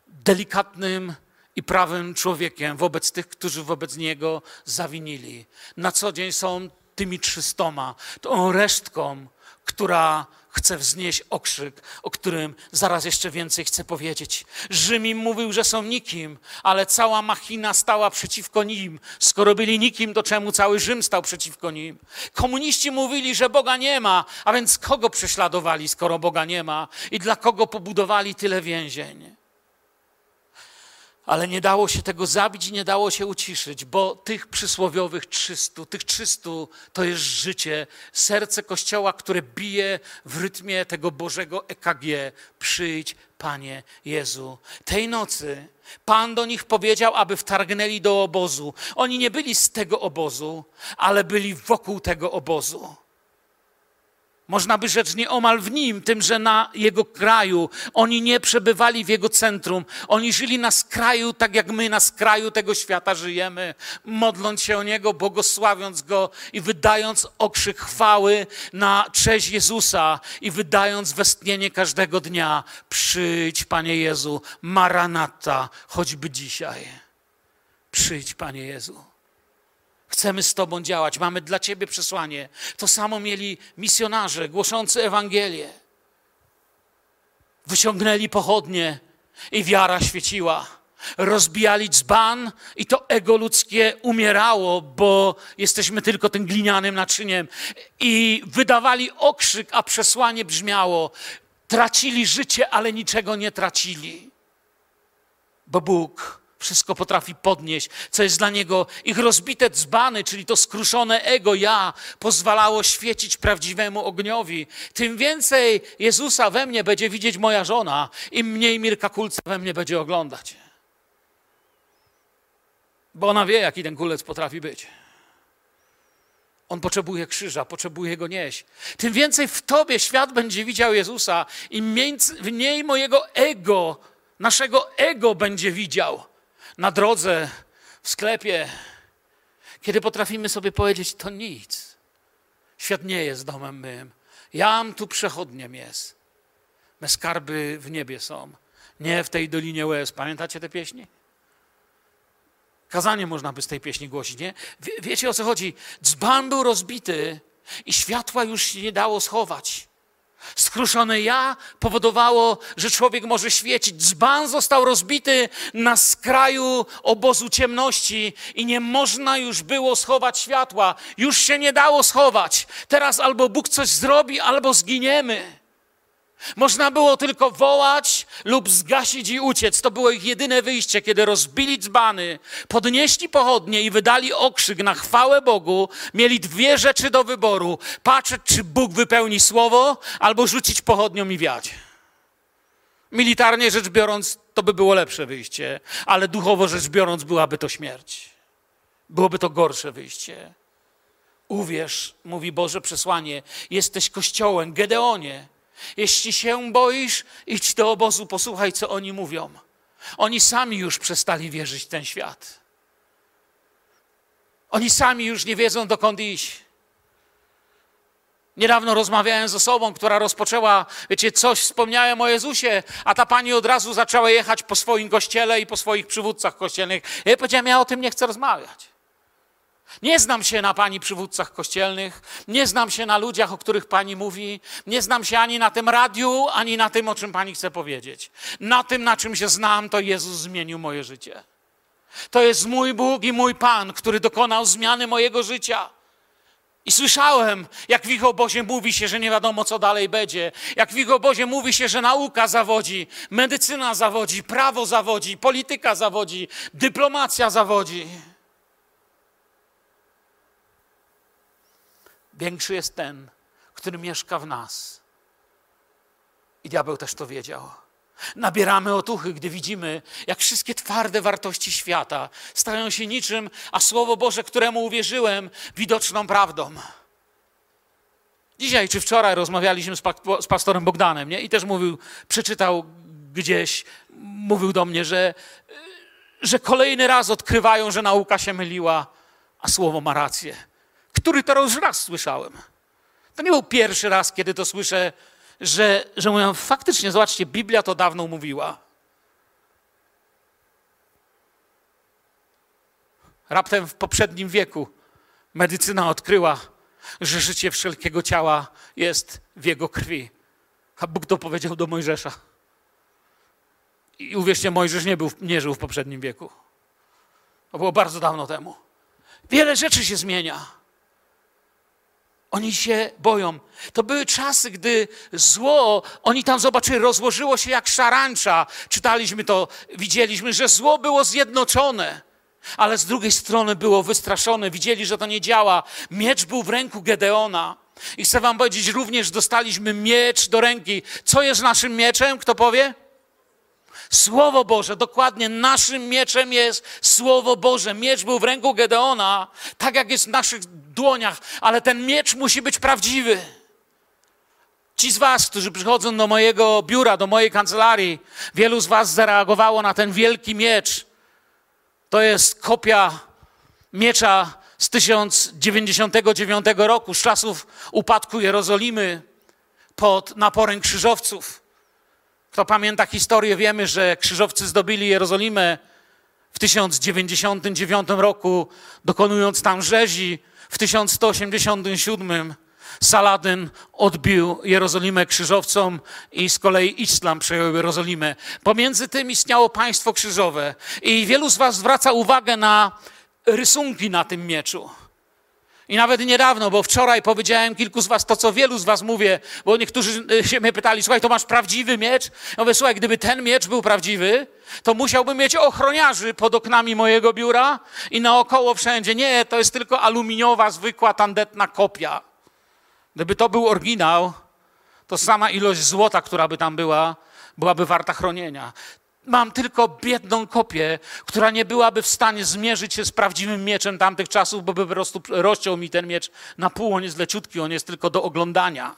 delikatnym i prawym człowiekiem wobec tych, którzy wobec niego zawinili. Na co dzień są tymi trzystoma, tą resztką, która chce wznieść okrzyk, o którym zaraz jeszcze więcej chcę powiedzieć. Rzym im mówił, że są nikim, ale cała machina stała przeciwko nim. Skoro byli nikim, to czemu cały Rzym stał przeciwko nim? Komuniści mówili, że Boga nie ma, a więc kogo prześladowali, skoro Boga nie ma? I dla kogo pobudowali tyle więzień? Ale nie dało się tego zabić i nie dało się uciszyć, bo tych przysłowiowych 300, tych 300 to jest życie, serce Kościoła, które bije w rytmie tego Bożego EKG. Przyjdź, Panie Jezu. Tej nocy Pan do nich powiedział, aby wtargnęli do obozu. Oni nie byli z tego obozu, ale byli wokół tego obozu. Można by rzec nieomal w nim, tym, że na jego kraju. Oni nie przebywali w jego centrum. Oni żyli na skraju, tak jak my na skraju tego świata żyjemy, modląc się o niego, błogosławiąc go i wydając okrzyk chwały na cześć Jezusa i wydając westchnienie każdego dnia. Przyjdź, Panie Jezu, Maranata, choćby dzisiaj. Przyjdź, Panie Jezu. Chcemy z Tobą działać, mamy dla Ciebie przesłanie. To samo mieli misjonarze głoszący Ewangelię. Wyciągnęli pochodnie i wiara świeciła. Rozbijali dzban i to ego ludzkie umierało, bo jesteśmy tylko tym glinianym naczyniem. I wydawali okrzyk, a przesłanie brzmiało: tracili życie, ale niczego nie tracili. Bo Bóg wszystko potrafi podnieść, co jest dla niego ich rozbite dzbany, czyli to skruszone ego ja, pozwalało świecić prawdziwemu ogniowi. Tym więcej Jezusa we mnie będzie widzieć moja żona, im mniej Mirka Kulca we mnie będzie oglądać. Bo ona wie, jaki ten kulec potrafi być. On potrzebuje krzyża, potrzebuje go nieść. Tym więcej w tobie świat będzie widział Jezusa, im mniej mojego ego, naszego ego będzie widział na drodze, w sklepie, kiedy potrafimy sobie powiedzieć, to nic. Świat nie jest domem mym. Jam tu przechodniem jest. Me skarby w niebie są. Nie w tej dolinie łez. Pamiętacie te pieśni? Kazanie można by z tej pieśni głosić, nie? Wie, wiecie o co chodzi? Dzban był rozbity i światła już się nie dało schować. Skruszone ja powodowało, że człowiek może świecić. Dzban został rozbity na skraju obozu ciemności i nie można już było schować światła. Już się nie dało schować. Teraz albo Bóg coś zrobi, albo zginiemy. Można było tylko wołać lub zgasić i uciec. To było ich jedyne wyjście, kiedy rozbili dzbany, podnieśli pochodnie i wydali okrzyk na chwałę Bogu. Mieli dwie rzeczy do wyboru: patrzeć, czy Bóg wypełni słowo, albo rzucić pochodnią i wiać. Militarnie rzecz biorąc, to by było lepsze wyjście, ale duchowo rzecz biorąc, byłaby to śmierć. Byłoby to gorsze wyjście. Uwierz, mówi Boże przesłanie, jesteś kościołem, Gedeonie. Jeśli się boisz, idź do obozu, posłuchaj, co oni mówią. Oni sami już przestali wierzyć w ten świat. Oni sami już nie wiedzą, dokąd iść. Niedawno rozmawiałem z osobą, która rozpoczęła, wiecie, coś wspomniałem o Jezusie, a ta pani od razu zaczęła jechać po swoim kościele i po swoich przywódcach kościelnych. Ja powiedziałem, ja o tym nie chcę rozmawiać. Nie znam się na pani przywódcach kościelnych, nie znam się na ludziach, o których pani mówi, nie znam się ani na tym radiu, ani na tym, o czym pani chce powiedzieć. Na tym, na czym się znam, to Jezus zmienił moje życie. To jest mój Bóg i mój Pan, który dokonał zmiany mojego życia. I słyszałem, jak w ich obozie mówi się, że nie wiadomo, co dalej będzie. Jak w ich obozie mówi się, że nauka zawodzi, medycyna zawodzi, prawo zawodzi, polityka zawodzi, dyplomacja zawodzi. Większy jest ten, który mieszka w nas. I diabeł też to wiedział. Nabieramy otuchy, gdy widzimy, jak wszystkie twarde wartości świata stają się niczym, a Słowo Boże, któremu uwierzyłem, widoczną prawdą. Dzisiaj czy wczoraj rozmawialiśmy z, pa- z pastorem Bogdanem, nie? I też mówił, przeczytał gdzieś, mówił do mnie, że, że kolejny raz odkrywają, że nauka się myliła, a Słowo ma rację. Który to już raz słyszałem. To nie był pierwszy raz, kiedy to słyszę, że, że mówią, faktycznie, zobaczcie, Biblia to dawno mówiła. Raptem w poprzednim wieku medycyna odkryła, że życie wszelkiego ciała jest w jego krwi. A Bóg to powiedział do Mojżesza. I uwierzcie, Mojżesz nie, był, nie żył w poprzednim wieku. To było bardzo dawno temu. Wiele rzeczy się zmienia. Oni się boją. To były czasy, gdy zło, oni tam zobaczyli, rozłożyło się jak szarancza. Czytaliśmy to, widzieliśmy, że zło było zjednoczone, ale z drugiej strony było wystraszone. Widzieli, że to nie działa. Miecz był w ręku Gedeona. I chcę wam powiedzieć, również dostaliśmy miecz do ręki. Co jest naszym mieczem? Kto powie? Słowo Boże, dokładnie naszym mieczem jest Słowo Boże. Miecz był w ręku Gedeona, tak jak jest w naszych dłoniach, ale ten miecz musi być prawdziwy. Ci z Was, którzy przychodzą do mojego biura, do mojej kancelarii, wielu z Was zareagowało na ten wielki miecz. To jest kopia miecza z 1099 roku, z czasów upadku Jerozolimy pod naporem krzyżowców. Kto pamięta historię, wiemy, że krzyżowcy zdobili Jerozolimę w 1099 roku, dokonując tam rzezi. W 1187 Saladyn odbił Jerozolimę krzyżowcom i z kolei islam przejął Jerozolimę. Pomiędzy tym istniało państwo krzyżowe i wielu z was zwraca uwagę na rysunki na tym mieczu. I nawet niedawno, bo wczoraj powiedziałem kilku z was to, co wielu z was mówię, bo niektórzy się mnie pytali, słuchaj, to masz prawdziwy miecz? Ja mówię, słuchaj, gdyby ten miecz był prawdziwy, to musiałbym mieć ochroniarzy pod oknami mojego biura i naokoło wszędzie. Nie, to jest tylko aluminiowa, zwykła, tandetna kopia. Gdyby to był oryginał, to sama ilość złota, która by tam była, byłaby warta chronienia. Mam tylko biedną kopię, która nie byłaby w stanie zmierzyć się z prawdziwym mieczem tamtych czasów, bo by po prostu rozciął mi ten miecz na pół. On jest leciutki, on jest tylko do oglądania.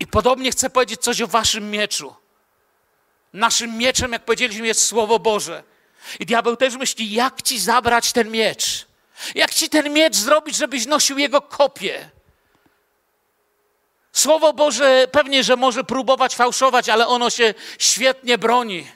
I podobnie chcę powiedzieć coś o waszym mieczu. Naszym mieczem, jak powiedzieliśmy, jest Słowo Boże. I diabeł też myśli, jak ci zabrać ten miecz? Jak ci ten miecz zrobić, żebyś nosił jego kopię? Słowo Boże pewnie, że może próbować fałszować, ale ono się świetnie broni.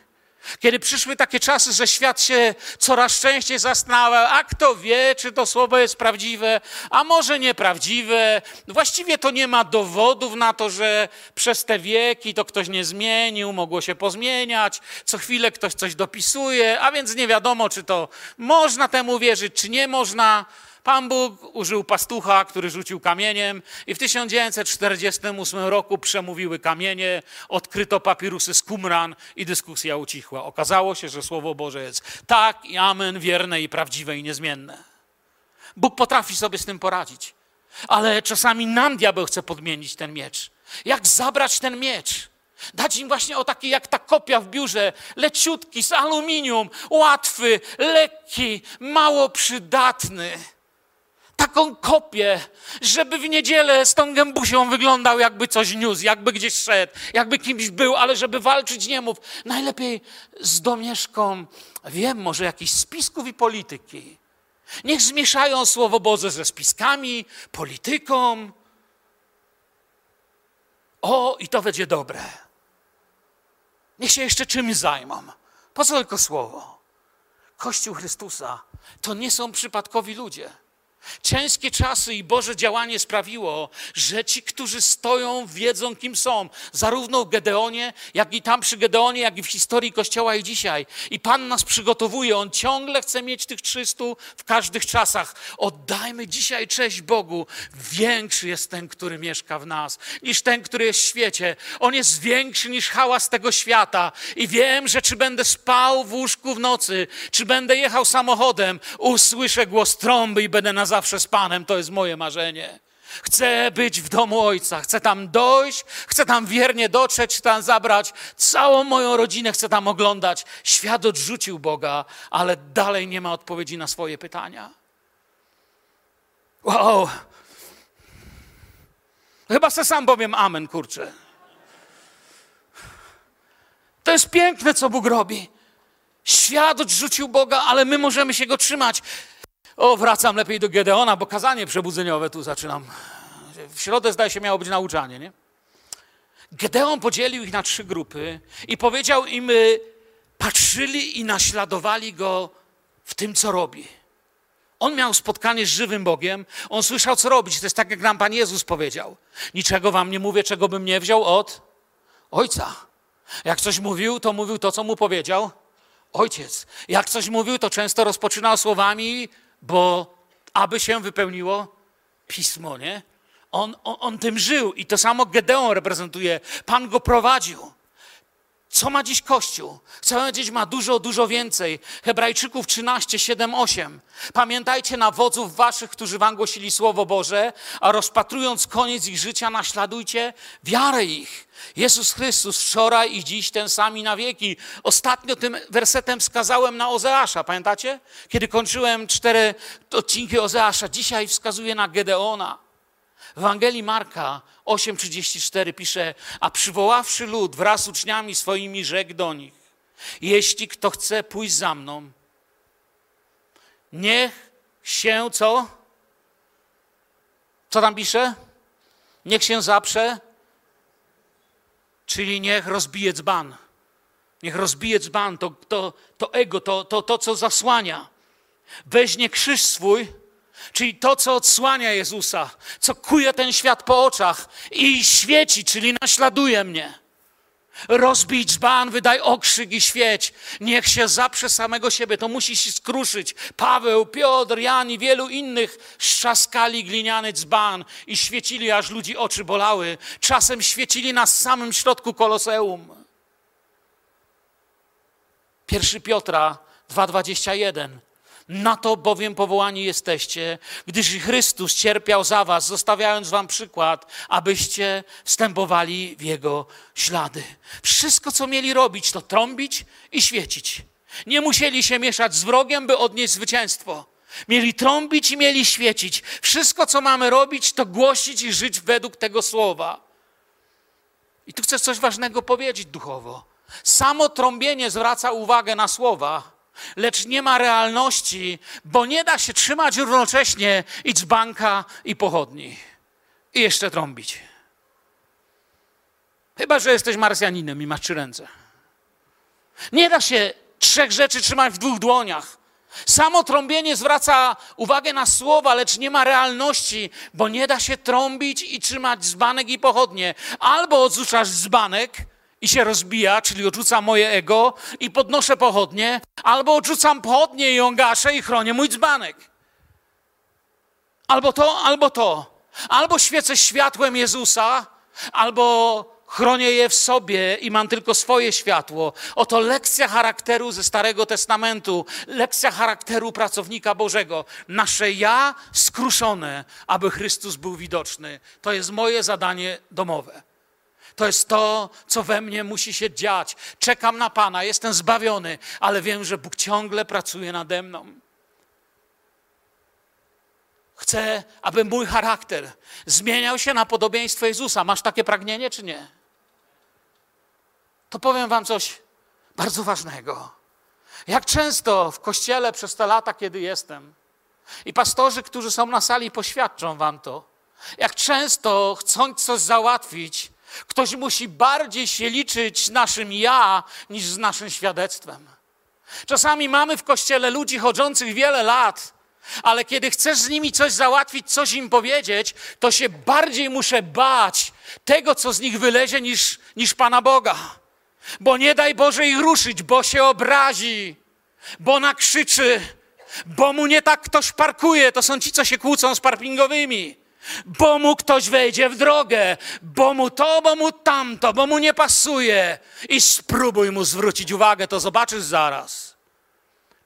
Kiedy przyszły takie czasy, że świat się coraz częściej zastanawiał, a kto wie, czy to słowo jest prawdziwe, a może nieprawdziwe. Właściwie to nie ma dowodów na to, że przez te wieki to ktoś nie zmienił, mogło się pozmieniać, co chwilę ktoś coś dopisuje, a więc nie wiadomo, czy to można temu wierzyć, czy nie można. Pan Bóg użył pastucha, który rzucił kamieniem i w 1948 roku przemówiły kamienie, odkryto papirusy z Qumran i dyskusja ucichła. Okazało się, że Słowo Boże jest tak i amen, wierne i prawdziwe i niezmienne. Bóg potrafi sobie z tym poradzić, ale czasami nam diabeł chce podmienić ten miecz. Jak zabrać ten miecz? Dać im właśnie o taki jak ta kopia w biurze, leciutki, z aluminium, łatwy, lekki, mało przydatny taką kopię, żeby w niedzielę z tą gębusią wyglądał, jakby coś niósł, jakby gdzieś szedł, jakby kimś był, ale żeby walczyć nie mów. Najlepiej z domieszką, wiem, może jakichś spisków i polityki. Niech zmieszają Słowo Boże ze spiskami, polityką. O, i to będzie dobre. Niech się jeszcze czymś zajmą. Po co tylko Słowo? Kościół Chrystusa to nie są przypadkowi ludzie. Ciężkie czasy i Boże działanie sprawiło, że ci, którzy stoją, wiedzą, kim są. Zarówno w Gedeonie, jak i tam przy Gedeonie, jak i w historii Kościoła i dzisiaj. I Pan nas przygotowuje. On ciągle chce mieć tych 300 w każdych czasach. Oddajmy dzisiaj cześć Bogu. Większy jest ten, który mieszka w nas, niż ten, który jest w świecie. On jest większy niż hałas tego świata. I wiem, że czy będę spał w łóżku w nocy, czy będę jechał samochodem, usłyszę głos trąby i będę na zawsze z Panem. To jest moje marzenie. Chcę być w domu Ojca, chcę tam dojść, chcę tam wiernie dotrzeć, tam zabrać całą moją rodzinę, chcę tam oglądać. Świat odrzucił Boga, ale dalej nie ma odpowiedzi na swoje pytania. Wow! Chyba se sam powiem amen, kurczę. To jest piękne, co Bóg robi. Świat odrzucił Boga, ale my możemy się Go trzymać. O, wracam lepiej do Gedeona, bo kazanie przebudzeniowe tu zaczynam. W środę zdaje się miało być nauczanie, nie? Gedeon podzielił ich na trzy grupy i powiedział im, y, patrzyli i naśladowali go w tym, co robi. On miał spotkanie z żywym Bogiem, on słyszał, co robić. To jest tak, jak nam Pan Jezus powiedział. Niczego wam nie mówię, czego bym nie wziął od Ojca. Jak coś mówił, to mówił to, co mu powiedział Ojciec. Jak coś mówił, to często rozpoczynał słowami bo aby się wypełniło pismo, nie? On, on, on tym żył i to samo Gedeon reprezentuje. Pan go prowadził. Co ma dziś Kościół? Chcę powiedzieć, ma dużo, dużo więcej. Hebrajczyków 13, 7, 8. Pamiętajcie na wodzów waszych, którzy wam głosili Słowo Boże, a rozpatrując koniec ich życia, naśladujcie wiarę ich. Jezus Chrystus wczoraj i dziś ten sami na wieki. Ostatnio tym wersetem wskazałem na Ozeasza, pamiętacie? Kiedy kończyłem cztery odcinki Ozeasza, dzisiaj wskazuję na Gedeona. W Ewangelii Marka 8:34 pisze: A przywoławszy lud wraz z uczniami swoimi, rzekł do nich: Jeśli kto chce pójść za mną, niech się co? Co tam pisze? Niech się zaprze, czyli niech rozbije dzban. Niech rozbije dzban, to, to, to ego, to, to, to, co zasłania. Weźmie krzyż swój czyli to, co odsłania Jezusa, co kuje ten świat po oczach i świeci, czyli naśladuje mnie. Rozbij dzban, wydaj okrzyk i świeć. Niech się zaprze samego siebie. To musi się skruszyć. Paweł, Piotr, Jan i wielu innych strzaskali gliniany dzban i świecili, aż ludzi oczy bolały. Czasem świecili na samym środku koloseum. Pierwszy Piotra 2,21 na to bowiem powołani jesteście, gdyż Chrystus cierpiał za was, zostawiając wam przykład, abyście wstępowali w Jego ślady. Wszystko, co mieli robić, to trąbić i świecić. Nie musieli się mieszać z wrogiem, by odnieść zwycięstwo. Mieli trąbić i mieli świecić. Wszystko, co mamy robić, to głosić i żyć według tego słowa. I tu chcę coś ważnego powiedzieć duchowo. Samo trąbienie zwraca uwagę na słowa, lecz nie ma realności, bo nie da się trzymać równocześnie i dzbanka, i pochodni. I jeszcze trąbić. Chyba, że jesteś Marsjaninem i masz trzy ręce. Nie da się trzech rzeczy trzymać w dwóch dłoniach. Samo trąbienie zwraca uwagę na słowa, lecz nie ma realności, bo nie da się trąbić i trzymać dzbanek i pochodnie. Albo odrzucasz dzbanek, i się rozbija, czyli odrzucam moje ego i podnoszę pochodnie, albo odrzucam pochodnie i ją gaszę i chronię mój dzbanek. Albo to, albo to. Albo świecę światłem Jezusa, albo chronię je w sobie i mam tylko swoje światło. Oto lekcja charakteru ze Starego Testamentu, lekcja charakteru pracownika Bożego. Nasze ja skruszone, aby Chrystus był widoczny. To jest moje zadanie domowe. To jest to, co we mnie musi się dziać. Czekam na Pana, jestem zbawiony, ale wiem, że Bóg ciągle pracuje nade mną. Chcę, aby mój charakter zmieniał się na podobieństwo Jezusa. Masz takie pragnienie, czy nie? To powiem Wam coś bardzo ważnego. Jak często w kościele przez te lata, kiedy jestem, i pastorzy, którzy są na sali, poświadczą Wam to, jak często chcąc coś załatwić, Ktoś musi bardziej się liczyć naszym ja niż z naszym świadectwem. Czasami mamy w kościele ludzi chodzących wiele lat Ale kiedy chcesz z nimi coś załatwić, coś im powiedzieć, to się bardziej muszę bać tego, co z nich wylezie, niż, niż Pana Boga. Bo nie daj Boże ich ruszyć, bo się obrazi, bo nakrzyczy, bo mu nie tak ktoś parkuje. To są ci, co się kłócą z parkingowymi. Bo mu ktoś wejdzie w drogę, bo mu to, bo mu tamto, bo mu nie pasuje. I spróbuj mu zwrócić uwagę, to zobaczysz zaraz.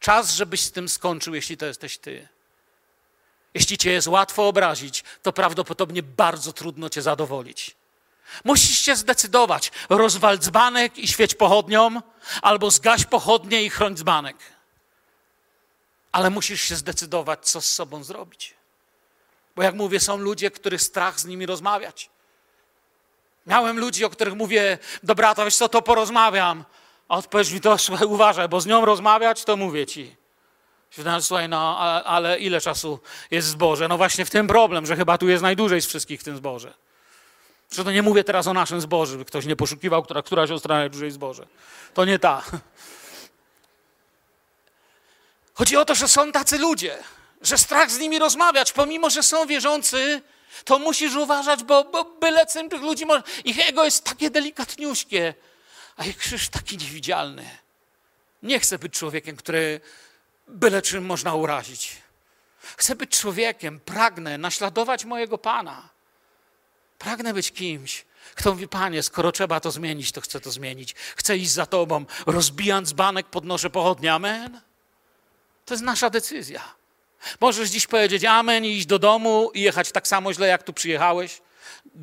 Czas, żebyś z tym skończył, jeśli to jesteś ty. Jeśli cię jest łatwo obrazić, to prawdopodobnie bardzo trudno cię zadowolić. Musisz się zdecydować, rozwal dzbanek i świeć pochodnią, albo zgaś pochodnie i chroń dzbanek. Ale musisz się zdecydować, co z sobą zrobić. Bo jak mówię, są ludzie, których strach z nimi rozmawiać. Miałem ludzi, o których mówię, dobra, to wiesz co, to porozmawiam. A odpowiedź mi to, słuchaj, (laughs) uważaj, bo z nią rozmawiać, to mówię ci. Myślałem, słuchaj, no, ale, ile czasu jest zboże? No właśnie w tym problem, że chyba tu jest najdłużej z wszystkich w tym zboże. Że to nie mówię teraz o naszym zboży, by ktoś nie poszukiwał, która, która siostra najdłużej zboże. To nie ta. (laughs) Chodzi o to, że są tacy ludzie, że strach z nimi rozmawiać, pomimo, że są wierzący, to musisz uważać, bo, bo byle czym tych ludzi może... Ich ego jest takie delikatniuśkie, a ich krzyż taki niewidzialny. Nie chcę być człowiekiem, który byle czym można urazić. Chcę być człowiekiem, pragnę naśladować mojego Pana. Pragnę być kimś, kto mówi, Panie, skoro trzeba to zmienić, to chcę to zmienić. Chcę iść za Tobą, rozbijając banek, podnoszę pochodnie. Amen. To jest nasza decyzja. Możesz dziś powiedzieć amen i iść do domu i jechać tak samo źle, jak tu przyjechałeś,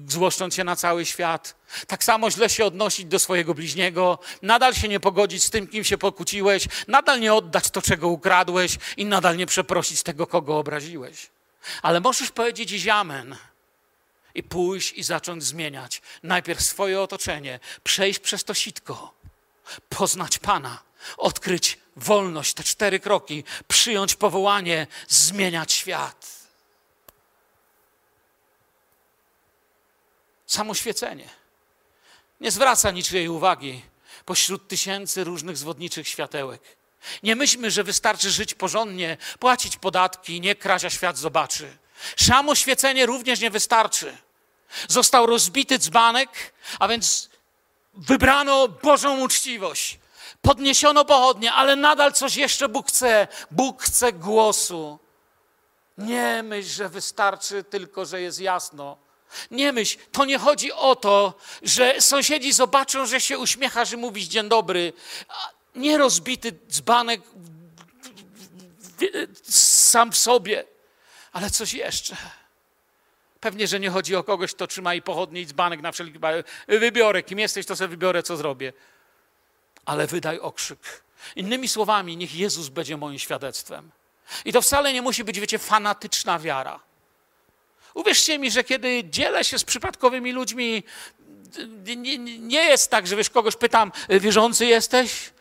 złoszcząc się na cały świat. Tak samo źle się odnosić do swojego bliźniego, nadal się nie pogodzić z tym, kim się pokłóciłeś, nadal nie oddać to, czego ukradłeś i nadal nie przeprosić tego, kogo obraziłeś. Ale możesz powiedzieć dziś amen i pójść i zacząć zmieniać najpierw swoje otoczenie, przejść przez to sitko, poznać Pana, odkryć wolność, te cztery kroki, przyjąć powołanie, zmieniać świat. Samoświecenie. Nie zwraca niczyjej uwagi pośród tysięcy różnych zwodniczych światełek. Nie myślmy, że wystarczy żyć porządnie, płacić podatki, nie kraść, a świat zobaczy. Samo świecenie również nie wystarczy. Został rozbity dzbanek, a więc wybrano Bożą uczciwość. Podniesiono pochodnie, ale nadal coś jeszcze Bóg chce. Bóg chce głosu. Nie myśl, że wystarczy tylko, że jest jasno. Nie myśl, to nie chodzi o to, że sąsiedzi zobaczą, że się uśmiechasz i mówisz dzień dobry. Nie rozbity dzbanek sam w sobie, ale coś jeszcze. Pewnie, że nie chodzi o kogoś, kto trzyma i pochodnie i dzbanek na wszelki. Wybiorę, kim jesteś, to sobie wybiorę, co zrobię. Ale wydaj okrzyk. Innymi słowami, niech Jezus będzie moim świadectwem. I to wcale nie musi być, wiecie, fanatyczna wiara. Uwierzcie mi, że kiedy dzielę się z przypadkowymi ludźmi, nie, nie jest tak, że wiesz, kogoś pytam, wierzący jesteś?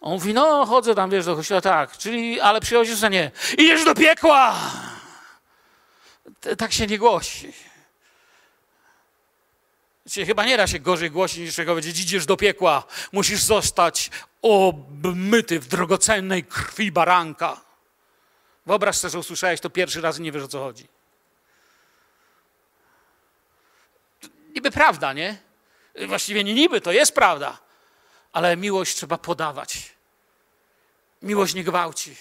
On mówi, no chodzę tam, wiesz, do kościoła, tak, czyli, ale przychodzisz, że nie. Idziesz do piekła! Tak się nie głosi. Chyba nie da się gorzej głosić niż czego powiedzieć, idziesz do piekła, musisz zostać obmyty w drogocennej krwi baranka. Wyobraź sobie, że usłyszałeś to pierwszy raz i nie wiesz o co chodzi. Niby prawda, nie? Właściwie nie niby, to jest prawda. Ale miłość trzeba podawać. Miłość nie gwałci.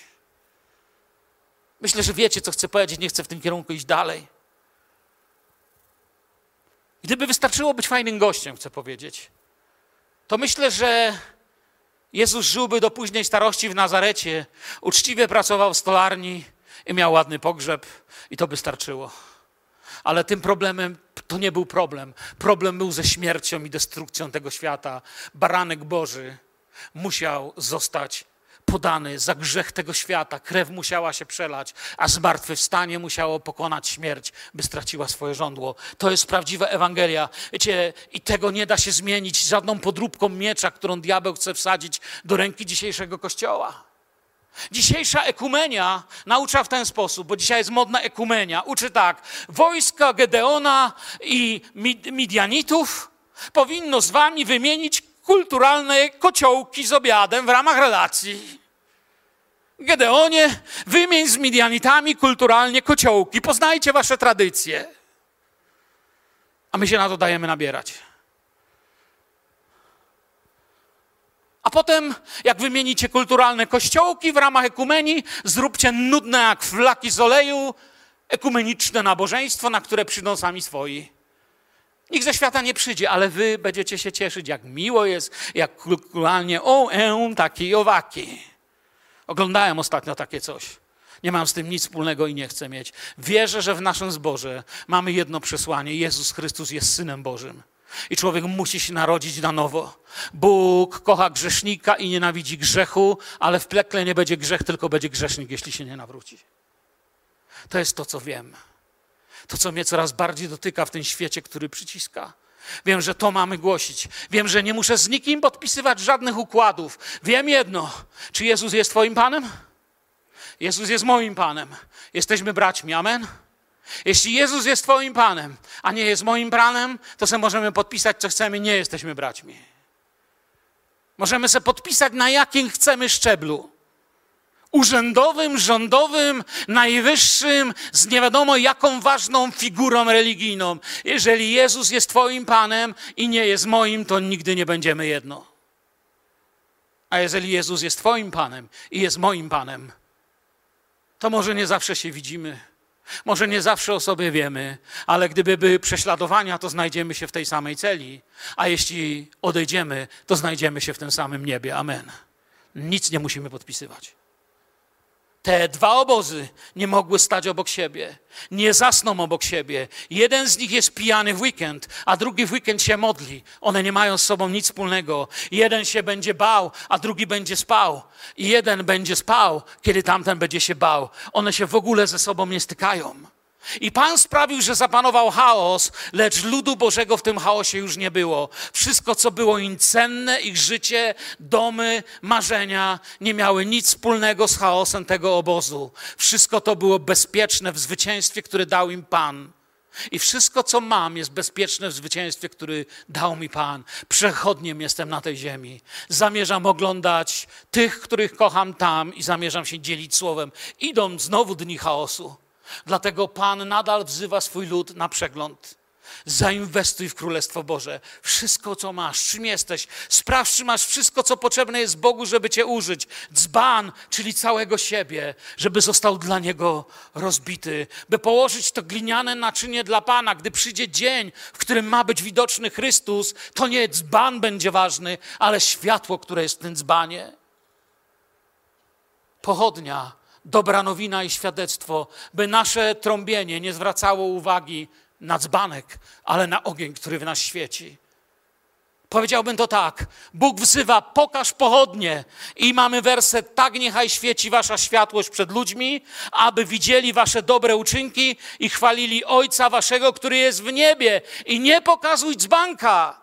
Myślę, że wiecie, co chcę powiedzieć, nie chcę w tym kierunku iść dalej. Gdyby wystarczyło być fajnym gościem, chcę powiedzieć, to myślę, że Jezus żyłby do późnej starości w Nazarecie, uczciwie pracował w stolarni i miał ładny pogrzeb, i to by starczyło. Ale tym problemem to nie był problem. Problem był ze śmiercią i destrukcją tego świata. Baranek Boży musiał zostać podany za grzech tego świata. Krew musiała się przelać, a zmartwychwstanie musiało pokonać śmierć, by straciła swoje żądło. To jest prawdziwa Ewangelia. Wiecie, i tego nie da się zmienić żadną podróbką miecza, którą diabeł chce wsadzić do ręki dzisiejszego Kościoła. Dzisiejsza ekumenia naucza w ten sposób, bo dzisiaj jest modna ekumenia. Uczy tak, wojska Gedeona i Midianitów powinno z wami wymienić kulturalne kociołki z obiadem w ramach relacji. Gedeonie, wymień z Midianitami kulturalnie kociołki, poznajcie wasze tradycje. A my się na to dajemy nabierać. A potem, jak wymienicie kulturalne kościołki w ramach ekumenii, zróbcie nudne jak flaki z oleju ekumeniczne nabożeństwo, na które przyjdą sami swoi. Nikt ze świata nie przyjdzie, ale wy będziecie się cieszyć, jak miło jest, jak kulturalnie o, e, taki owaki. Oglądałem ostatnio takie coś. Nie mam z tym nic wspólnego i nie chcę mieć. Wierzę, że w naszym zborze mamy jedno przesłanie: Jezus Chrystus jest synem Bożym. I człowiek musi się narodzić na nowo. Bóg kocha grzesznika i nienawidzi grzechu, ale w plekle nie będzie grzech, tylko będzie grzesznik, jeśli się nie nawróci. To jest to, co wiem. To, co mnie coraz bardziej dotyka w tym świecie, który przyciska. Wiem, że to mamy głosić. Wiem, że nie muszę z nikim podpisywać żadnych układów. Wiem jedno: czy Jezus jest Twoim Panem? Jezus jest moim Panem. Jesteśmy braćmi. Amen. Jeśli Jezus jest Twoim Panem, a nie jest moim Panem, to sobie możemy podpisać, co chcemy, nie jesteśmy braćmi. Możemy sobie podpisać, na jakim chcemy szczeblu. Urzędowym, rządowym, najwyższym, z nie wiadomo jaką ważną figurą religijną. Jeżeli Jezus jest Twoim Panem i nie jest moim, to nigdy nie będziemy jedno. A jeżeli Jezus jest Twoim Panem i jest moim Panem, to może nie zawsze się widzimy może nie zawsze o sobie wiemy, ale gdyby były prześladowania, to znajdziemy się w tej samej celi, a jeśli odejdziemy, to znajdziemy się w tym samym niebie. Amen. Nic nie musimy podpisywać. Te dwa obozy nie mogły stać obok siebie, nie zasną obok siebie. Jeden z nich jest pijany w weekend, a drugi w weekend się modli. One nie mają z sobą nic wspólnego. Jeden się będzie bał, a drugi będzie spał. I jeden będzie spał, kiedy tamten będzie się bał. One się w ogóle ze sobą nie stykają. I Pan sprawił, że zapanował chaos, lecz ludu Bożego w tym chaosie już nie było. Wszystko, co było im cenne, ich życie, domy, marzenia, nie miały nic wspólnego z chaosem tego obozu. Wszystko to było bezpieczne w zwycięstwie, które dał im Pan. I wszystko, co mam, jest bezpieczne w zwycięstwie, który dał mi Pan. Przechodniem jestem na tej ziemi. Zamierzam oglądać tych, których kocham tam i zamierzam się dzielić słowem. Idą znowu dni chaosu. Dlatego Pan nadal wzywa swój lud na przegląd. Zainwestuj w Królestwo Boże. Wszystko, co masz, czym jesteś. Sprawdź, czy masz wszystko, co potrzebne jest Bogu, żeby Cię użyć. Dzban, czyli całego siebie, żeby został dla Niego rozbity. By położyć to gliniane naczynie dla Pana. Gdy przyjdzie dzień, w którym ma być widoczny Chrystus, to nie dzban będzie ważny, ale światło, które jest w tym dzbanie. Pochodnia dobra nowina i świadectwo, by nasze trąbienie nie zwracało uwagi na dzbanek, ale na ogień, który w nas świeci. Powiedziałbym to tak. Bóg wzywa, pokaż pochodnie. I mamy werset, tak niechaj świeci wasza światłość przed ludźmi, aby widzieli wasze dobre uczynki i chwalili Ojca waszego, który jest w niebie. I nie pokazuj dzbanka,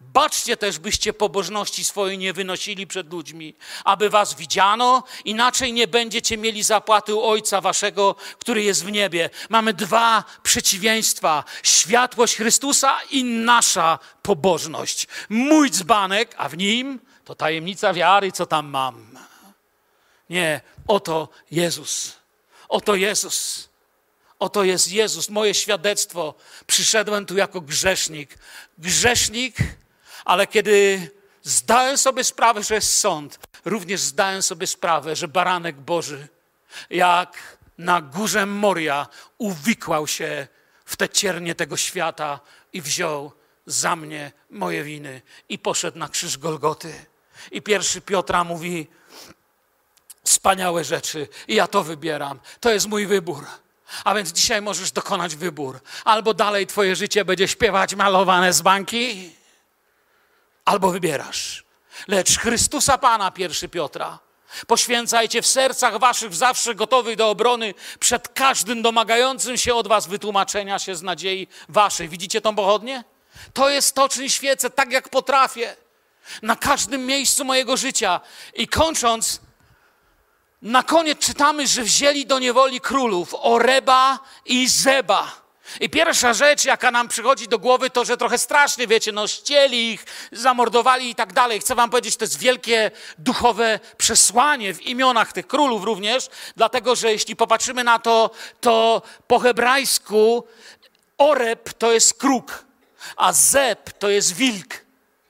Baczcie też, byście pobożności swojej nie wynosili przed ludźmi, aby was widziano, inaczej nie będziecie mieli zapłaty u Ojca waszego, który jest w niebie. Mamy dwa przeciwieństwa: światłość Chrystusa i nasza pobożność. Mój dzbanek, a w nim to tajemnica wiary, co tam mam. Nie, oto Jezus. Oto Jezus. Oto jest Jezus, moje świadectwo. Przyszedłem tu jako grzesznik. Grzesznik, ale kiedy zdałem sobie sprawę, że jest sąd, również zdałem sobie sprawę, że baranek Boży, jak na górze Moria, uwikłał się w te ciernie tego świata i wziął za mnie moje winy i poszedł na krzyż Golgoty. I pierwszy Piotra mówi, wspaniałe rzeczy i ja to wybieram. To jest mój wybór. A więc dzisiaj możesz dokonać wybór. Albo dalej twoje życie będzie śpiewać malowane z banki, albo wybierasz. Lecz Chrystusa Pana, pierwszy Piotra, poświęcajcie w sercach waszych zawsze gotowych do obrony przed każdym domagającym się od was wytłumaczenia się z nadziei waszej. Widzicie tą pochodnię? To jest to, czym świecę tak, jak potrafię. Na każdym miejscu mojego życia. I kończąc, na koniec czytamy, że wzięli do niewoli królów Oreba i Zeba. I pierwsza rzecz, jaka nam przychodzi do głowy, to, że trochę strasznie, wiecie, no ścieli ich, zamordowali i tak dalej. Chcę wam powiedzieć, to jest wielkie duchowe przesłanie w imionach tych królów również, dlatego, że jeśli popatrzymy na to, to po hebrajsku oreb to jest kruk, a zeb to jest wilk.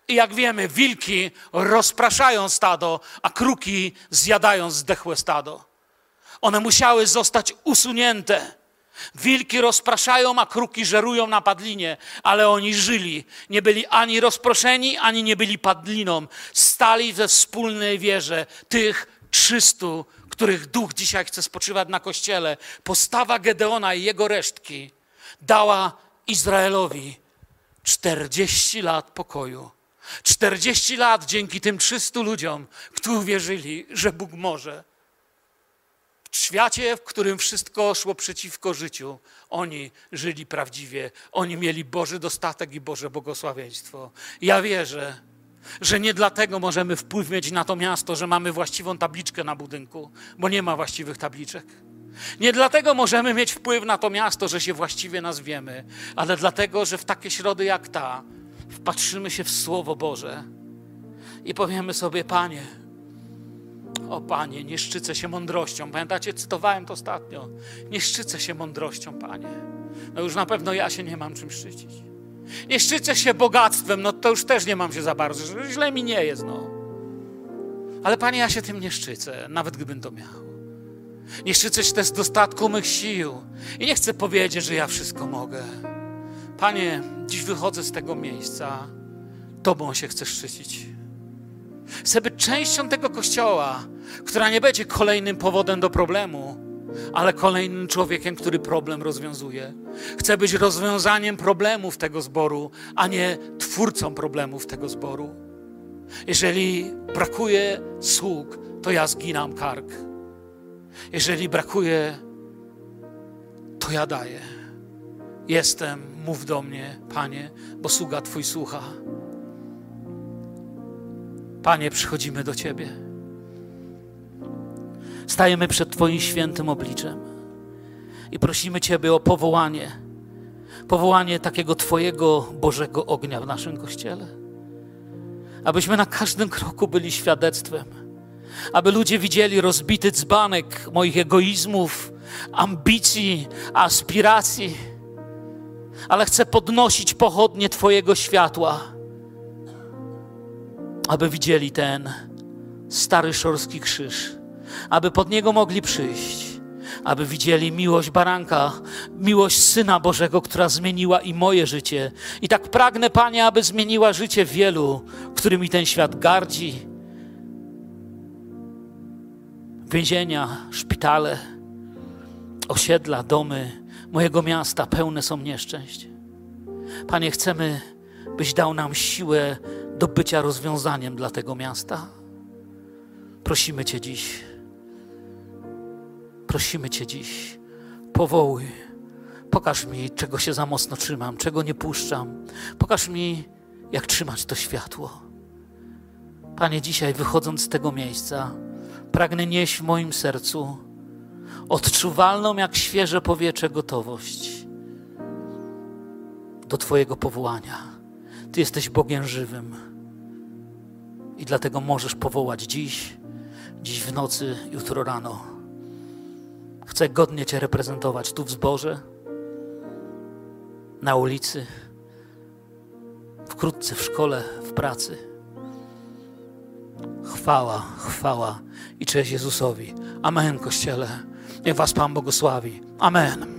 I jak wiemy, wilki rozpraszają stado, a kruki zjadają zdechłe stado. One musiały zostać usunięte. Wilki rozpraszają, a kruki żerują na padlinie, ale oni żyli. Nie byli ani rozproszeni, ani nie byli padliną. Stali we wspólnej wierze tych trzystu, których duch dzisiaj chce spoczywać na kościele. Postawa Gedeona i jego resztki dała Izraelowi 40 lat pokoju. 40 lat dzięki tym 300 ludziom, którzy uwierzyli, że Bóg może. W świecie, w którym wszystko szło przeciwko życiu, oni żyli prawdziwie. Oni mieli Boży dostatek i Boże błogosławieństwo. Ja wierzę, że nie dlatego możemy wpływ mieć na to miasto, że mamy właściwą tabliczkę na budynku, bo nie ma właściwych tabliczek. Nie dlatego możemy mieć wpływ na to miasto, że się właściwie nazwiemy, ale dlatego, że w takie środy jak ta wpatrzymy się w Słowo Boże i powiemy sobie, Panie, o Panie, nie szczycę się mądrością. Pamiętacie, cytowałem to ostatnio. Nie szczycę się mądrością, Panie. No już na pewno ja się nie mam czym szczycić. Nie szczycę się bogactwem, no to już też nie mam się za bardzo. Źle mi nie jest, no. Ale Panie, ja się tym nie szczycę, nawet gdybym to miał. Nie szczycę się też dostatku mych sił. I nie chcę powiedzieć, że ja wszystko mogę. Panie, dziś wychodzę z tego miejsca. Tobą się chcę szczycić. Chcę być częścią tego kościoła, która nie będzie kolejnym powodem do problemu, ale kolejnym człowiekiem, który problem rozwiązuje. Chcę być rozwiązaniem problemów tego zboru, a nie twórcą problemów tego zboru. Jeżeli brakuje sług, to ja zginam kark. Jeżeli brakuje, to ja daję. Jestem, mów do mnie, Panie, bo sługa Twój słucha. Panie, przychodzimy do Ciebie. Stajemy przed Twoim świętym obliczem i prosimy Ciebie o powołanie, powołanie takiego Twojego Bożego ognia w naszym kościele. Abyśmy na każdym kroku byli świadectwem, aby ludzie widzieli rozbity dzbanek moich egoizmów, ambicji, aspiracji, ale chcę podnosić pochodnie Twojego światła aby widzieli ten stary szorski krzyż, aby pod niego mogli przyjść, aby widzieli miłość baranka, miłość Syna Bożego, która zmieniła i moje życie. I tak pragnę, Panie, aby zmieniła życie wielu, którymi ten świat gardzi. Więzienia, szpitale, osiedla, domy mojego miasta pełne są nieszczęść. Panie, chcemy, byś dał nam siłę do bycia rozwiązaniem dla tego miasta. Prosimy Cię dziś. Prosimy Cię dziś. Powołuj. Pokaż mi, czego się za mocno trzymam, czego nie puszczam. Pokaż mi, jak trzymać to światło. Panie, dzisiaj wychodząc z tego miejsca, pragnę nieść w moim sercu odczuwalną jak świeże powietrze gotowość do Twojego powołania. Ty jesteś Bogiem żywym. I dlatego możesz powołać dziś, dziś w nocy, jutro rano. Chcę godnie Cię reprezentować tu w zborze, na ulicy, wkrótce w szkole, w pracy. Chwała, chwała i cześć Jezusowi. Amen, Kościele. Niech Was Pan błogosławi. Amen.